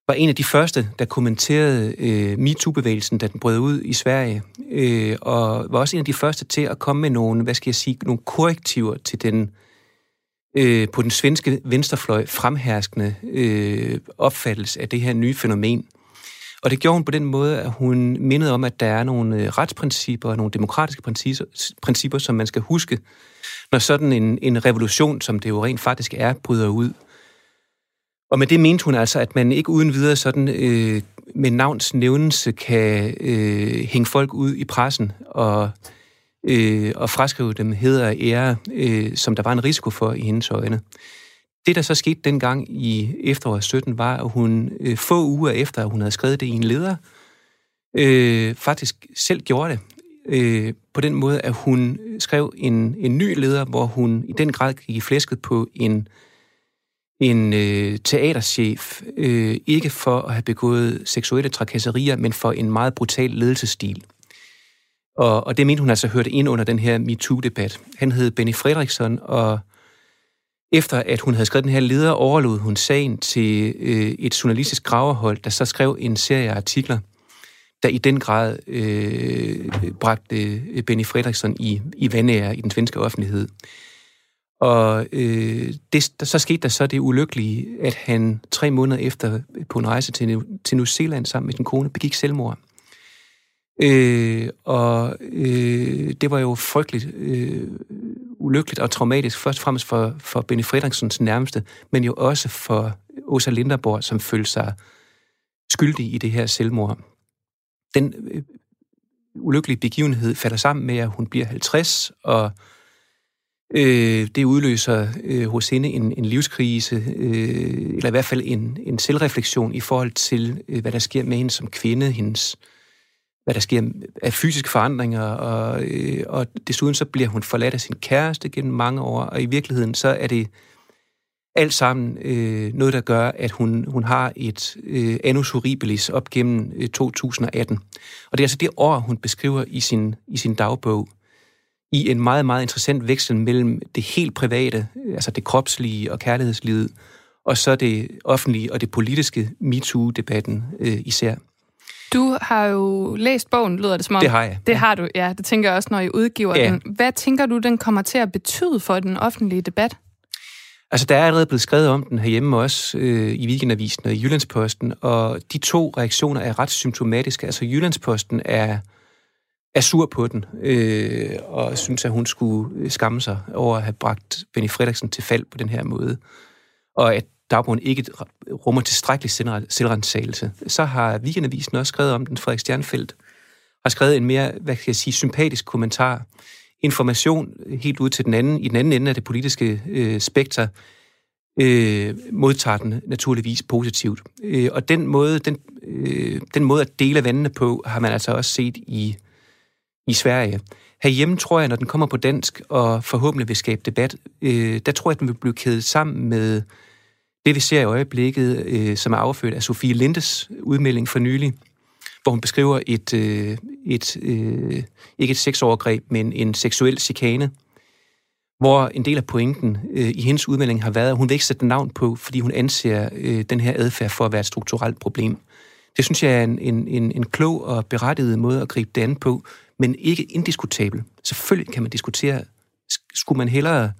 var en af de første, der kommenterede øh, MeToo-bevægelsen, da den brød ud i Sverige, øh, og var også en af de første til at komme med nogle, hvad skal jeg sige, nogle korrektiver til den øh, på den svenske venstrefløj fremherskende øh, opfattelse af det her nye fænomen. Og det gjorde hun på den måde, at hun mindede om, at der er nogle øh, retsprincipper og nogle demokratiske principper, principper, som man skal huske, når sådan en, en revolution, som det jo rent faktisk er, bryder ud. Og med det mente hun altså, at man ikke uden videre sådan øh, med navns nævnelse kan øh, hænge folk ud i pressen og, øh, og fraskrive dem heder og ære, øh, som der var en risiko for i hendes øjne. Det, der så skete dengang i efteråret 17, var, at hun øh, få uger efter, at hun havde skrevet det i en leder, øh, faktisk selv gjorde det. Øh, på den måde, at hun skrev en, en ny leder, hvor hun i den grad gik i flæsket på en en øh, teaterchef, øh, ikke for at have begået seksuelle trakasserier, men for en meget brutal ledelsesstil. Og, og det mente hun altså hørte ind under den her MeToo-debat. Han hed Benny Fredriksson, og efter at hun havde skrevet den her leder, overlod hun sagen til øh, et journalistisk graverhold, der så skrev en serie af artikler, der i den grad øh, bragte øh, Benny Fredriksson i, i vandære i den svenske offentlighed. Og øh, det, der, så skete der så det ulykkelige, at han tre måneder efter øh, på en rejse til, til New Zealand sammen med sin kone begik selvmord. Øh, og øh, det var jo frygteligt øh, ulykkeligt og traumatisk, først og fremmest for, for Benny Fredriksens nærmeste, men jo også for Åsa Linderborg, som følte sig skyldig i det her selvmord. Den øh, ulykkelige begivenhed falder sammen med, at hun bliver 50, og Øh, det udløser øh, hos hende en, en livskrise, øh, eller i hvert fald en, en selvreflektion i forhold til, øh, hvad der sker med hende som kvinde, hendes, hvad der sker af fysiske forandringer, og, øh, og desuden så bliver hun forladt af sin kæreste gennem mange år, og i virkeligheden så er det alt sammen øh, noget, der gør, at hun, hun har et øh, annus horribilis op gennem øh, 2018. Og det er altså det år, hun beskriver i sin, i sin dagbog i en meget, meget interessant veksel mellem det helt private, altså det kropslige og kærlighedslivet, og så det offentlige og det politiske MeToo-debatten øh, især. Du har jo læst bogen, lyder det som om. Det har jeg. Det har du, ja. Det tænker jeg også, når I udgiver ja. den. Hvad tænker du, den kommer til at betyde for den offentlige debat? Altså, der er allerede blevet skrevet om den herhjemme også øh, i Weekendavisen og i Jyllandsposten, og de to reaktioner er ret symptomatiske. Altså, Jyllandsposten er er sur på den, øh, og synes, at hun skulle skamme sig over at have bragt Benny Fredriksen til fald på den her måde, og at dagbogen ikke rummer tilstrækkelig selvrensagelse. Så har Weekendavisen også skrevet om den, Frederik Stjernfeldt har skrevet en mere, hvad kan jeg sige, sympatisk kommentar, information helt ud til den anden, i den anden ende af det politiske øh, spekter, øh, modtager den naturligvis positivt. Øh, og den måde, den, øh, den måde at dele vandene på, har man altså også set i i Sverige. Herhjemme tror jeg, når den kommer på dansk og forhåbentlig vil skabe debat, øh, der tror jeg, at den vil blive kædet sammen med det, vi ser i øjeblikket, øh, som er afført af Sofie Lindes udmelding for nylig, hvor hun beskriver et, øh, et øh, ikke et sexovergreb, men en seksuel chikane, hvor en del af pointen øh, i hendes udmelding har været, at hun vil ikke sætte navn på, fordi hun anser øh, den her adfærd for at være et strukturelt problem. Det synes jeg er en, en, en, en klog og berettiget måde at gribe det an på, men ikke indiskutabel. Selvfølgelig kan man diskutere, skulle man hellere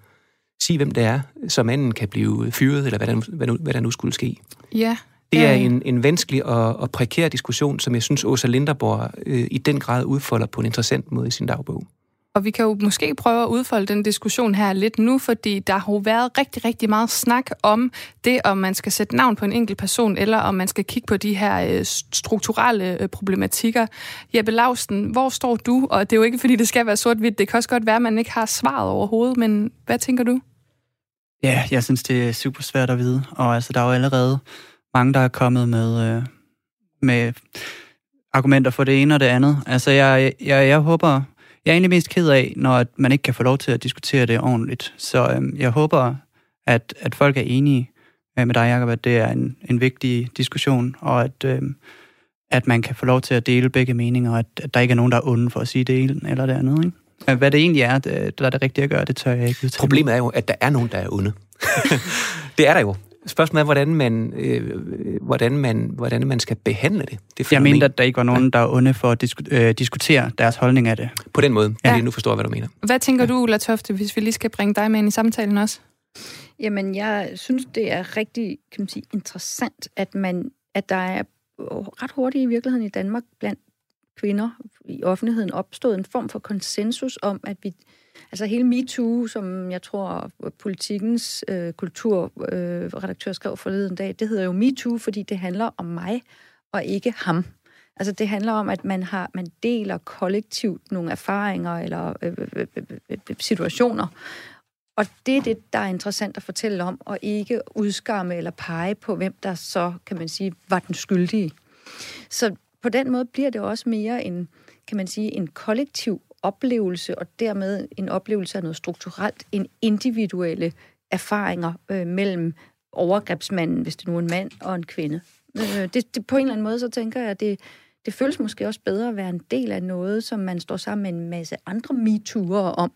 sige, hvem det er, så manden kan blive fyret, eller hvad der, hvad, nu, hvad der nu skulle ske. Ja. Det er Øh. en, en vanskelig og, og prekær diskussion, som jeg synes, Åsa Linderborg øh, i den grad udfolder på en interessant måde i sin dagbog. Og vi kan jo måske prøve at udfolde den diskussion her lidt nu, fordi der har jo været rigtig, rigtig meget snak om det, om man skal sætte navn på en enkelt person, eller om man skal kigge på de her øh, strukturelle øh, problematikker. Jeppe Lausten, hvor står du? Og det er jo ikke, fordi det skal være sort-hvidt. Det kan også godt være, at man ikke har svaret overhovedet, men hvad tænker du? Ja, jeg synes, det er super svært at vide. Og altså, der er jo allerede mange, der er kommet med, øh, med argumenter for det ene og det andet. Altså, jeg, jeg, jeg håber... Jeg er egentlig mest ked af, når man ikke kan få lov til at diskutere det ordentligt. Så øh, jeg håber, at, at folk er enige øh, med dig, Jacob, at det er en, en vigtig diskussion, og at, øh, at man kan få lov til at dele begge meninger, og at, at der ikke er nogen, der er onde for at sige det ene eller det andet. Ikke? Øh, Hvad det egentlig er, det, der er det rigtige at gøre, det tør jeg ikke udtale. Problemet er jo, at der er nogen, der er onde. [LAUGHS] det er der jo. Spørgsmålet er, hvordan man, øh, hvordan man, hvordan man skal behandle det. det Jeg mente, at der ikke var nogen, der var onde for at disku- øh, diskutere deres holdning af det. På den måde, Ja. ja. nu forstår jeg, hvad du mener. Hvad tænker du, Ulla Tofte, hvis vi lige skal bringe dig med ind i samtalen også? Jamen, jeg synes, det er rigtig kan man sige, interessant, at, man, at der er ret hurtigt i virkeligheden i Danmark blandt kvinder i offentligheden opstået en form for konsensus om, at vi, altså hele MeToo, som jeg tror politikens øh, kulturredaktør øh, skrev forleden dag, det hedder jo MeToo, fordi det handler om mig og ikke ham. Altså det handler om, at man har man deler kollektivt nogle erfaringer eller øh, øh, øh, situationer, og det er det, der er interessant at fortælle om, og ikke udskamme eller pege på, hvem der så, kan man sige, var den skyldige. Så på den måde bliver det også mere en, kan man sige, en kollektiv oplevelse, og dermed en oplevelse af noget strukturelt, en individuelle erfaringer øh, mellem overgrebsmanden, hvis det nu er en mand, og en kvinde. Øh, det, det, på en eller anden måde, så tænker jeg, at det, det føles måske også bedre at være en del af noget, som man står sammen med en masse andre MeToo'ere om,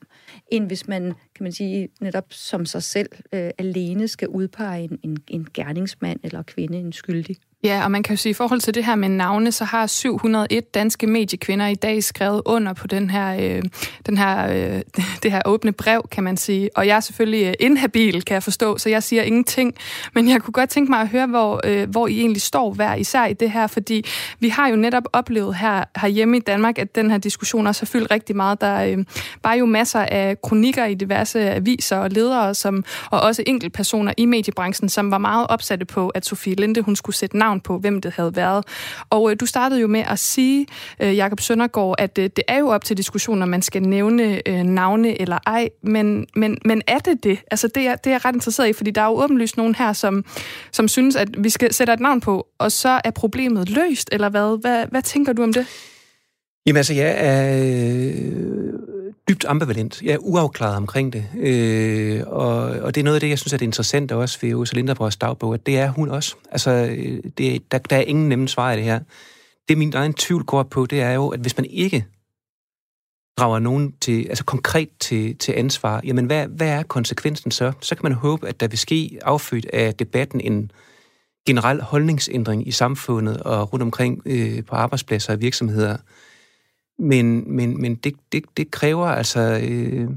end hvis man, kan man sige, netop som sig selv øh, alene skal udpege en, en, en gerningsmand eller kvinde, en skyldig. Ja, og man kan jo sige, at i forhold til det her med navne, så har 701 danske mediekvinder i dag skrevet under på den her, øh, den her, øh, [LAUGHS] det her åbne brev, kan man sige. Og jeg er selvfølgelig øh, inhabil, kan jeg forstå, så jeg siger ingenting. Men jeg kunne godt tænke mig at høre, hvor, øh, hvor I egentlig står hver især i det her, fordi vi har jo netop oplevet her herhjemme i Danmark, at den her diskussion også har fyldt rigtig meget. Der øh, var jo masser af kronikker i diverse aviser og ledere, som, og også enkeltpersoner i mediebranchen, som var meget opsatte på, at Sofie Linde hun skulle sætte navn på, hvem det havde været. Og øh, du startede jo med at sige, øh, Jakob Søndergaard, at øh, det er jo op til diskussion, om man skal nævne øh, navne eller ej, men, men, men er det det? Altså det er, det er jeg ret interesseret i, fordi der er jo åbenlyst nogen her, som, som synes, at vi skal sætte et navn på, og så er problemet løst, eller hvad? Hvad, hvad tænker du om det? Jamen altså, jeg er øh, dybt ambivalent. Jeg er uafklaret omkring det. Øh, og, og det er noget af det, jeg synes er det interessante også ved Åsa Linderborgs dagbog, at det er hun også. Altså, øh, det, der, der er ingen nemme svar i det her. Det min egen tvivl går på, det er jo, at hvis man ikke drager nogen til, altså konkret til, til ansvar, jamen hvad, hvad er konsekvensen så? Så kan man håbe, at der vil ske affødt af debatten en generel holdningsændring i samfundet og rundt omkring øh, på arbejdspladser og virksomheder. Men, men, men det, det, det kræver altså øh,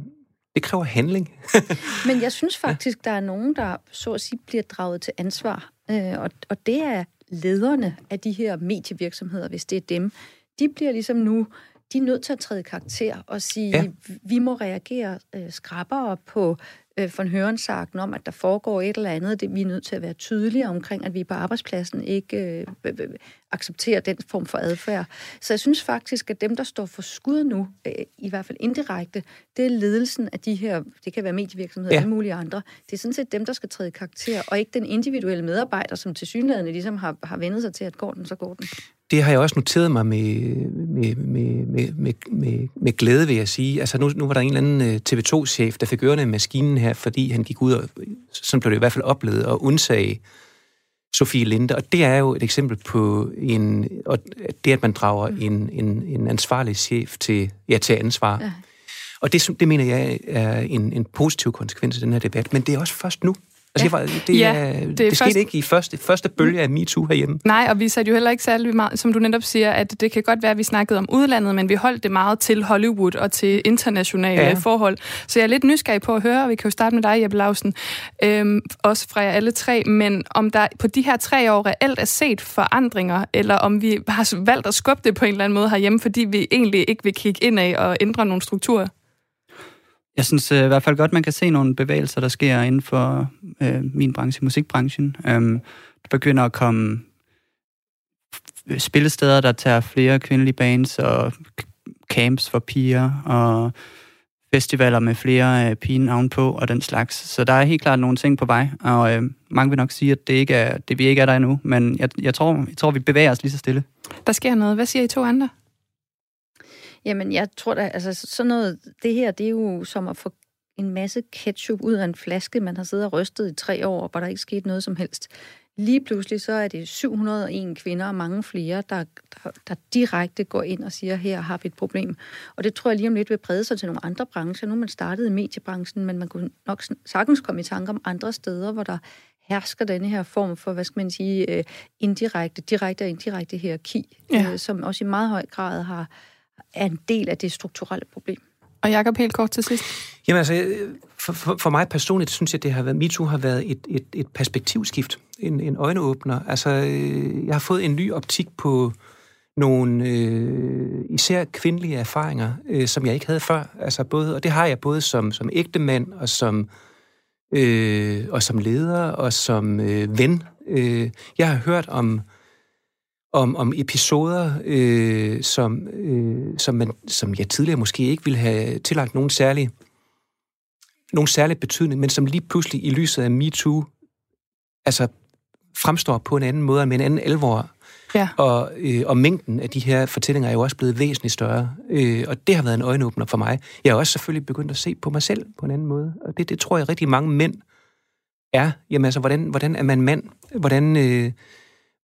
det kræver handling. [LAUGHS] Men jeg synes faktisk, der er nogen, der så at sige bliver draget til ansvar. Øh, og, og det er lederne af de her medievirksomheder, hvis det er dem. De bliver ligesom nu, de er nødt til at træde karakter og sige, Ja. vi må reagere øh, skrappere på øh, von Hørensagen om, at der foregår et eller andet. Det, vi er nødt til at være tydeligere omkring, at vi på arbejdspladsen ikke øh, øh, øh, accepterer den form for adfærd. Så jeg synes faktisk, at dem, der står for skud nu, øh, i hvert fald indirekte, det er ledelsen af de her, det kan være medievirksomheder og Ja. alle mulige andre. Det er sådan set dem, der skal træde karakter, og ikke den individuelle medarbejder, som til synligheden ligesom har, har vendet sig til, at går den, så går den. Det har jeg også noteret mig med, med, med, med, med, med, med glæde, vil jeg sige. Altså nu, nu var der en eller anden øh, TV2-chef, der fik ørerne i maskinen her, fordi han gik ud og, sådan blev det i hvert fald oplevet, og undsagde Sofie Linde. Og det er jo et eksempel på en, og det, at man drager en, en, en ansvarlig chef til, ja, til ansvar. Ja. Og det, det mener jeg er en, en positiv konsekvens af den her debat. Men det er også først nu. Altså, ja. var, det, ja, det, det skete først... ikke i første, første bølge af MeToo herhjemme. Nej, og vi satte jo heller ikke særlig meget, som du netop siger, at det kan godt være, at vi snakkede om udlandet, men vi holdt det meget til Hollywood og til internationale ja. forhold. Så jeg er lidt nysgerrig på at høre, og vi kan jo starte med dig, Jeppe Lausen, øhm, også fra jer alle tre, men om der på de her tre år reelt er set forandringer, eller om vi har valgt at skubbe det på en eller anden måde herhjemme, fordi vi egentlig ikke vil kigge ind af og ændre nogle strukturer? Jeg synes øh, i hvert fald godt, man kan se nogle bevægelser, der sker inden for øh, min branche, musikbranchen. Øhm, der begynder at komme spillesteder, der tager flere kvindelige bands og camps for piger og festivaler med flere øh, pigenavn på og den slags. Så der er helt klart nogle ting på vej, og øh, mange vil nok sige, at det, ikke er, det vi ikke er der endnu, men jeg, jeg, tror, jeg tror, vi bevæger os lige så stille. Der sker noget. Hvad siger I to andre? Jamen, jeg tror da, altså sådan noget, det her, det er jo som at få en masse ketchup ud af en flaske, man har siddet og rystet i tre år, hvor der ikke skete noget som helst. Lige pludselig så er det 701 kvinder og mange flere, der, der, der direkte går ind og siger, her har vi et problem. Og det tror jeg lige om lidt vil brede sig til nogle andre brancher. Nu man startet i mediebranchen, men man kunne nok sagtens komme i tanke om andre steder, hvor der hersker denne her form for, hvad skal man sige, øh, indirekte, direkte og indirekte hierarki, ja. Øh, som også i meget høj grad har, er en del af det strukturelle problem. Og Jacob, helt kort til sidst. Jamen altså, for, for, for mig personligt synes jeg, det har været, MeToo har været et, et, et perspektivskift, en, en øjneåbner. Altså, øh, jeg har fået en ny optik på nogle øh, især kvindelige erfaringer, øh, som jeg ikke havde før. Altså både, og det har jeg både som, som ægtemand og som, øh, og som leder og som øh, ven. Øh, jeg har hørt om om, om episoder, øh, som, øh, som, man, som jeg tidligere måske ikke ville have tillagt nogen særlig, nogen særlig betydning, men som lige pludselig i lyset af MeToo altså fremstår på en anden måde, med en anden alvor. Ja. Og, øh, og mængden af de her fortællinger er jo også blevet væsentligt større. Øh, og det har været en øjenåbner for mig. Jeg har også selvfølgelig begyndt at se på mig selv på en anden måde. Og det, det tror jeg rigtig mange mænd er. Jamen altså, hvordan, hvordan er man mand? Hvordan... Øh,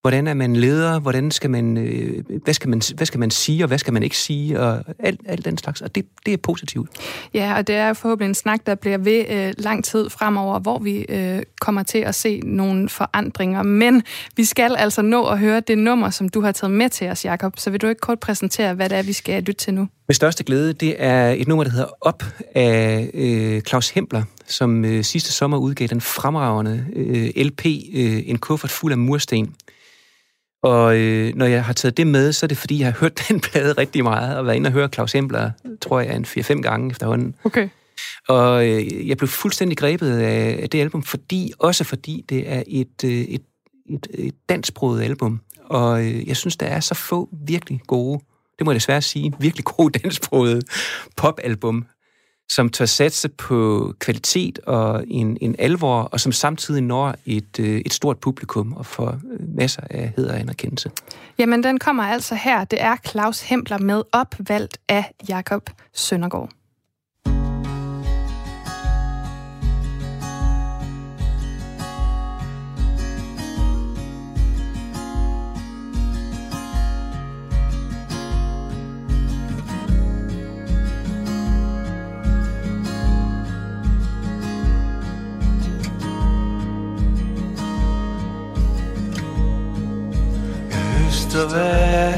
hvordan er man leder, hvordan skal man, øh, hvad, skal man, hvad skal man sige, og hvad skal man ikke sige, og alt, alt den slags, og det, det er positivt. Ja, og det er forhåbentlig en snak, der bliver ved øh, lang tid fremover, hvor vi øh, kommer til at se nogle forandringer, men vi skal altså nå at høre det nummer, som du har taget med til os, Jakob, så vil du ikke kort præsentere, hvad det er, vi skal lytte til nu? Med største glæde, det er et nummer, der hedder Op af øh, Claus Hempler, som øh, sidste sommer udgav den fremragende øh, LP, øh, En kuffert fuld af mursten. Og øh, når jeg har taget det med, så er det fordi, jeg har hørt [LAUGHS] den plade rigtig meget, og været inde og høre Claus Embler, tror jeg, en 4-5 gange efterhånden. Okay. Og øh, jeg blev fuldstændig grebet af det album, fordi også fordi det er et, øh, et, et, et dansksproget album. Og øh, jeg synes, der er så få virkelig gode, det må jeg desværre sige, virkelig gode [LAUGHS] dansksprogede popalbum, som tør satse på kvalitet og en, en alvor, og som samtidig når et, øh, et stort publikum og får øh, masser af heder og anerkendelse. Jamen, den kommer altså her. Det er Claus Hempler med opvalgt af Jakob Søndergaard. Så hvad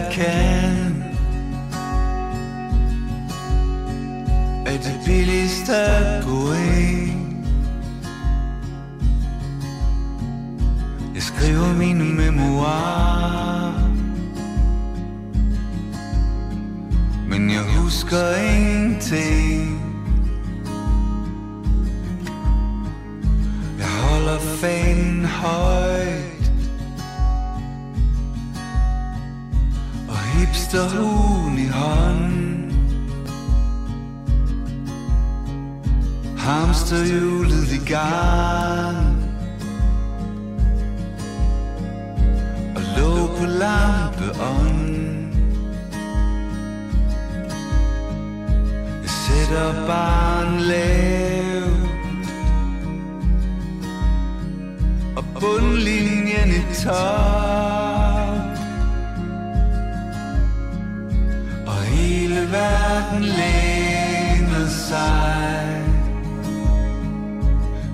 sig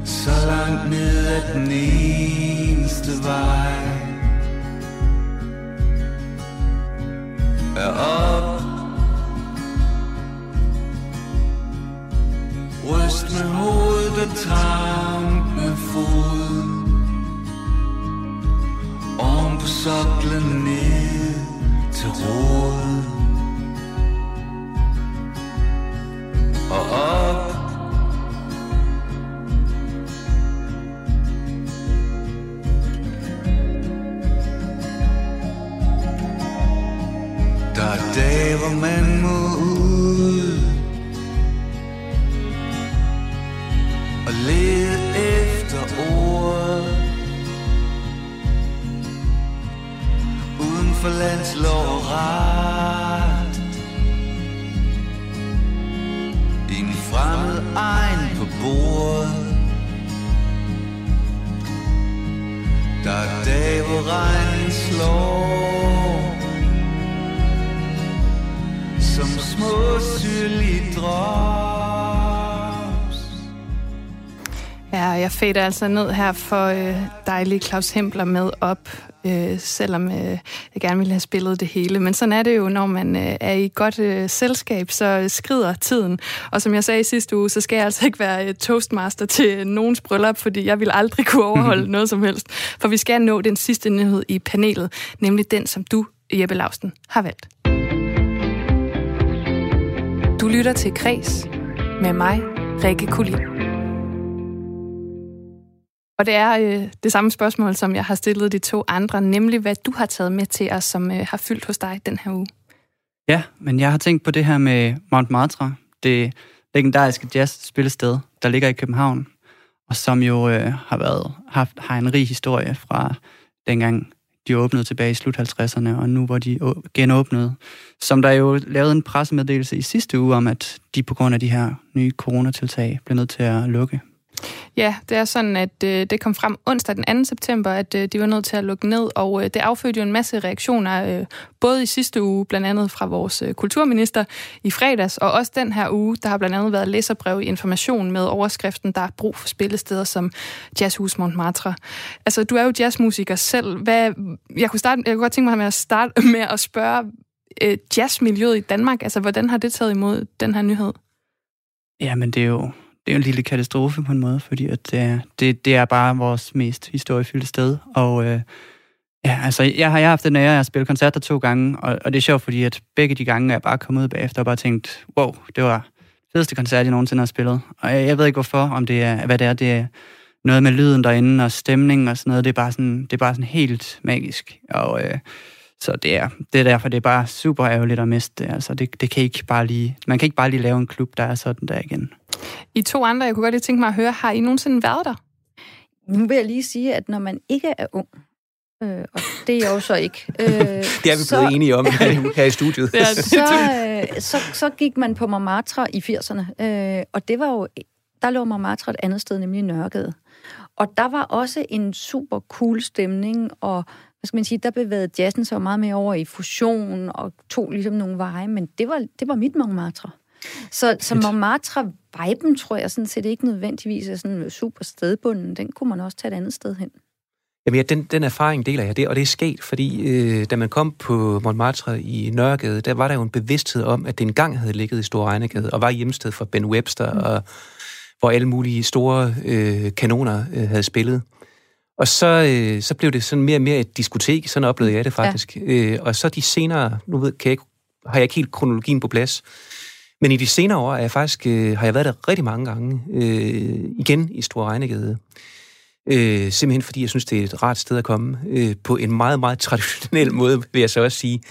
Så langt ned ad den eneste Fader altså ned her for øh, dejlige Claus Hempler med op, øh, selvom øh, jeg gerne ville have spillet det hele. Men sådan er det jo, når man øh, er i godt øh, selskab, så skrider tiden. Og som jeg sagde i sidste uge, så skal jeg altså ikke være øh, toastmaster til nogens bryllup, fordi jeg vil aldrig kunne overholde [LAUGHS] noget som helst. For vi skal nå den sidste nyhed i panelet, nemlig den, som du, Jeppe Lausten, har valgt. Du lytter til Kres med mig, Rikke Kulin. Og det er øh, det samme spørgsmål, som jeg har stillet de to andre, nemlig hvad du har taget med til os, som øh, har fyldt hos dig den her uge. Ja, men jeg har tænkt på det her med Montmartre, det legendariske jazzspillested, der ligger i København, og som jo øh, har været haft, har en rig historie fra dengang de åbnede tilbage i slut 50'erne, og nu hvor de genåbnede. Som der jo lavede en pressemeddelelse i sidste uge om, at de på grund af de her nye coronatiltag blev nødt til at lukke. Ja, det er sådan, at øh, det kom frem onsdag den 2. september, at øh, de var nødt til at lukke ned, og øh, det affødte jo en masse reaktioner, øh, både i sidste uge, blandt andet fra vores øh, kulturminister i fredags, og også den her uge, der har blandt andet været læserbrev i information med overskriften, der er brug for spillesteder som Jazzhus Montmartre. Altså, du er jo jazzmusiker selv. Hvad, jeg, kunne starte, jeg kunne godt tænke mig med at starte [LAUGHS] med at spørge øh, jazzmiljøet i Danmark, altså hvordan har det taget imod den her nyhed? Ja, men det er jo det er jo en lille katastrofe på en måde, fordi at det, er, det, det er bare vores mest historiefyldte sted. Og øh, ja, altså, jeg har, jeg har haft den ære at spille koncerter to gange, og, og det er sjovt, fordi at begge de gange er jeg bare kommet ud bagefter og bare tænkt, wow, det var fedeste koncert, jeg nogensinde har spillet. Og jeg, jeg ved ikke hvorfor, om det er, hvad det er, det er noget med lyden derinde og stemningen og sådan noget, det er bare sådan, det er bare sådan helt magisk. Og øh, så det er, det er derfor, det er bare super ærgerligt at miste det. Altså, det, det kan ikke bare lige, man kan ikke bare lige lave en klub, der er sådan der igen. I to andre, jeg kunne godt lige tænke mig at høre, har I nogensinde været der? Nu vil jeg lige sige, at når man ikke er ung, øh, og det er jeg jo så ikke, [LAUGHS] øh, Det er vi blevet enige om her, i studiet. [LAUGHS] Det er, så, øh, så, så gik man på Montmartre i 80'erne, øh, og det var jo, der lå Montmartre et andet sted, nemlig i Nørregade. Og der var også en super cool stemning, og hvad skal man sige, der bevægede jazzen så meget mere over i fusion, og tog ligesom nogle veje, men det var, det var mit Montmartre. Så, så Montmartre-viben, tror jeg sådan set ikke nødvendigvis er sådan super stedbunden. Den kunne man også tage et andet sted hen. Jamen ja, den, den erfaring deler jeg, det, og det er sket, fordi øh, da man kom på Montmartre i Nørregade, der var der jo en bevidsthed om, at det engang havde ligget i Store Regnegade, og var hjemsted for Ben Webster, mm. og hvor alle mulige store øh, kanoner øh, havde spillet. Og så, øh, så blev det sådan mere og mere et diskotek, sådan oplevede jeg det faktisk. Ja. Øh, og så de senere, nu ved, kan jeg ikke, har jeg ikke helt kronologien på plads, men i de senere år er jeg faktisk, øh, har jeg været der rigtig mange gange, øh, igen i Store Regnegade. Øh, simpelthen fordi jeg synes, det er et rart sted at komme. Øh, på en meget, meget traditionel [LAUGHS] måde, vil jeg så også sige.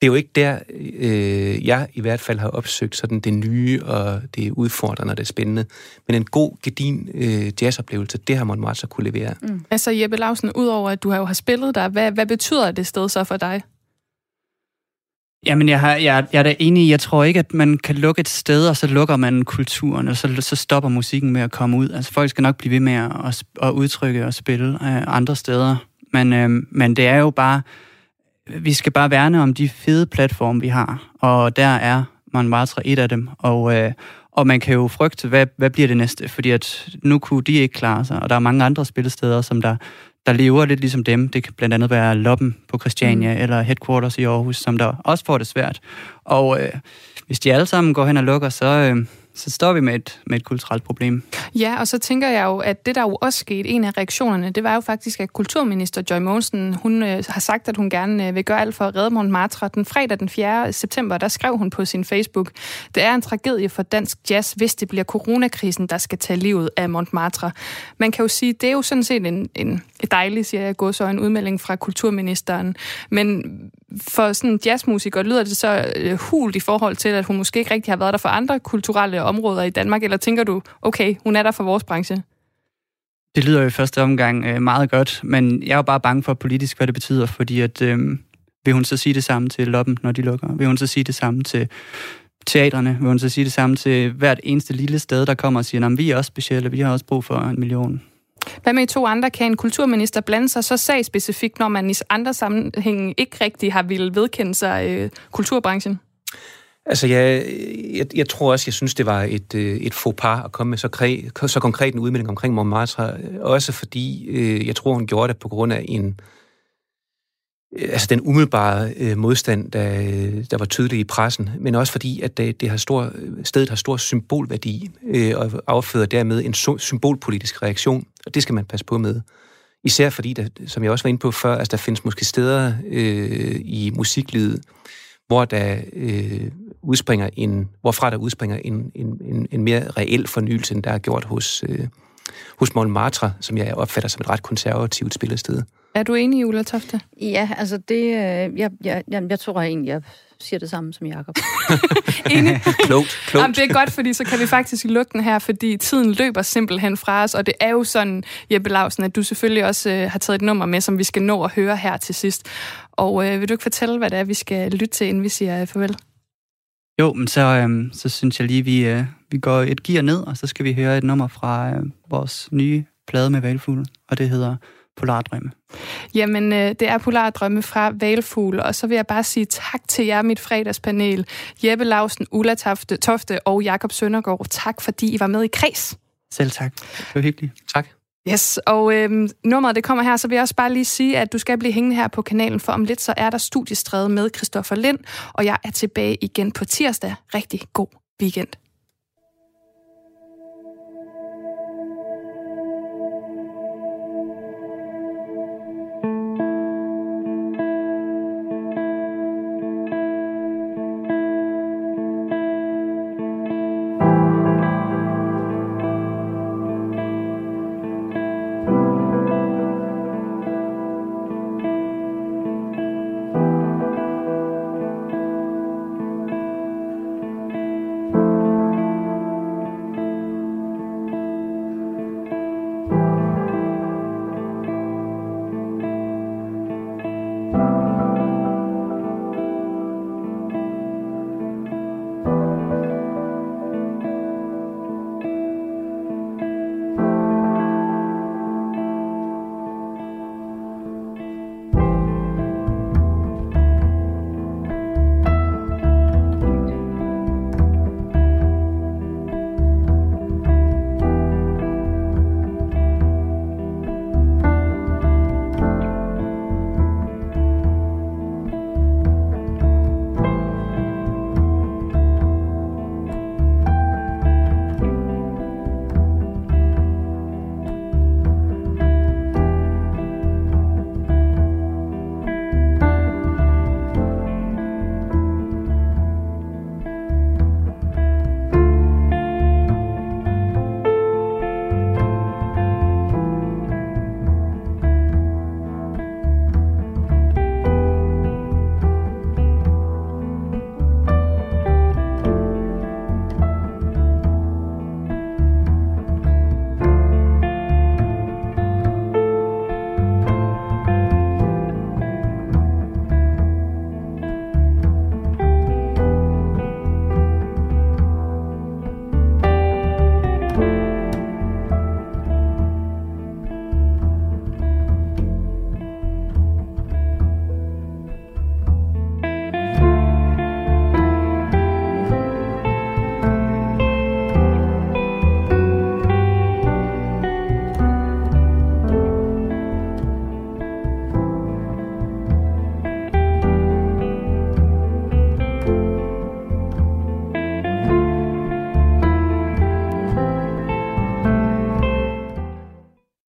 Det er jo ikke der, øh, jeg i hvert fald har opsøgt sådan det nye, og det udfordrende og det spændende. Men en god, gedin øh, jazzoplevelse, det har Montmartre kunne levere. Mm. Altså Jeppe Lausen, udover at du har jo har spillet der, hvad, hvad betyder det sted så for dig? Jamen, jeg, har, jeg, jeg er da enig jeg tror ikke, at man kan lukke et sted, og så lukker man kulturen, og så, så stopper musikken med at komme ud. Altså, folk skal nok blive ved med at, at udtrykke og spille øh, andre steder. Men, øh, men det er jo bare, vi skal bare værne om de fede platforme, vi har, og der er Montmartre et af dem. Og, øh, Og man kan jo frygte, hvad, hvad bliver det næste? Fordi at nu kunne de ikke klare sig, og der er mange andre spillesteder, som der, der lever lidt ligesom dem. Det kan blandt andet være Loppen på Christiania, mm. eller Headquarters i Aarhus, som der også får det svært. Og øh, hvis de alle sammen går hen og lukker, så, øh, så står vi med et, med et kulturelt problem. Ja, og så tænker jeg jo, at det der jo også skete, en af reaktionerne, det var jo faktisk, at kulturminister Joy Mogensen, hun øh, har sagt, at hun gerne øh, vil gøre alt for at redde Montmartre. Den fredag den 4. september, der skrev hun på sin Facebook, det er en tragedie for dansk jazz, hvis det bliver coronakrisen, der skal tage livet af Montmartre. Man kan jo sige, det er jo sådan set en, en dejlig, siger jeg, gå så en udmelding fra kulturministeren. Men for sådan jazzmusikere lyder det så øh, hult i forhold til, at hun måske ikke rigtig har været der for andre kulturelle områder i Danmark, eller tænker du, okay, hun er der for vores branche? Det lyder jo i første omgang øh, meget godt, men jeg er jo bare bange for politisk, hvad det betyder, fordi at, øh, vil hun så sige det samme til Loppen, når de lukker? Vil hun så sige det samme til teatrene? Vil hun så sige det samme til hvert eneste lille sted, der kommer og siger, at vi er også specielle, vi har også brug for en million? Hvad med i to andre? Kan en kulturminister blande sig så sagspecifikt, når man i andre sammenhænge ikke rigtig har ville vedkende sig øh, kulturbranchen? Altså, jeg, jeg, jeg tror også, jeg synes, det var et, øh, et faux pas at komme med så, kre, så konkret en udmelding omkring Montmartre. Øh, også fordi, øh, jeg tror, hun gjorde det på grund af en, øh, Øh, altså den umiddelbare øh, modstand, der, der var tydelig i pressen, men også fordi, at det, det har stor, stedet har stor symbolværdi øh, og afføder dermed en so, symbolpolitisk reaktion, og det skal man passe på med. Især fordi, der, som jeg også var inde på før, altså der findes måske steder øh, i musiklivet, hvor der øh, udspringer en, hvorfra der udspringer en, en, en, en mere reel fornyelse, end der er gjort hos, øh, hos Montmartre, som jeg opfatter som et ret konservativt spillested. Er du enig, Ulla Tofte? Ja, altså det... Øh, jeg, jeg, jeg, jeg tror egentlig, jeg siger det samme som Jacob. [LAUGHS] Enig. [LAUGHS] klogt, klogt. Jamen, det er godt, fordi så kan vi faktisk lukke den her, fordi tiden løber simpelthen fra os, og det er jo sådan, Jeppe Lausen, at du selvfølgelig også øh, har taget et nummer med, som vi skal nå at høre her til sidst. Og øh, vil du ikke fortælle, hvad det er, vi skal lytte til, inden vi siger øh, farvel? Jo, men så, øh, så synes jeg lige, vi, øh, vi går et gear ned, og så skal vi høre et nummer fra øh, vores nye plade med valfuglen, og det hedder Polardrømme. Jamen, øh, det er Polardrømme fra Valfugl, og så vil jeg bare sige tak til jer, mit fredagspanel. Jeppe Lausen, Ulla Tofte, Tofte og Jakob Søndergaard. Tak, fordi I var med i Kreds. Selv tak. Det var hyggeligt. Tak. Yes, og øhm, nummeret det kommer her, så vil jeg også bare lige sige, at du skal blive hængende her på kanalen, for om lidt så er der studiestræde med Christoffer Lind, og jeg er tilbage igen på tirsdag. Rigtig god weekend.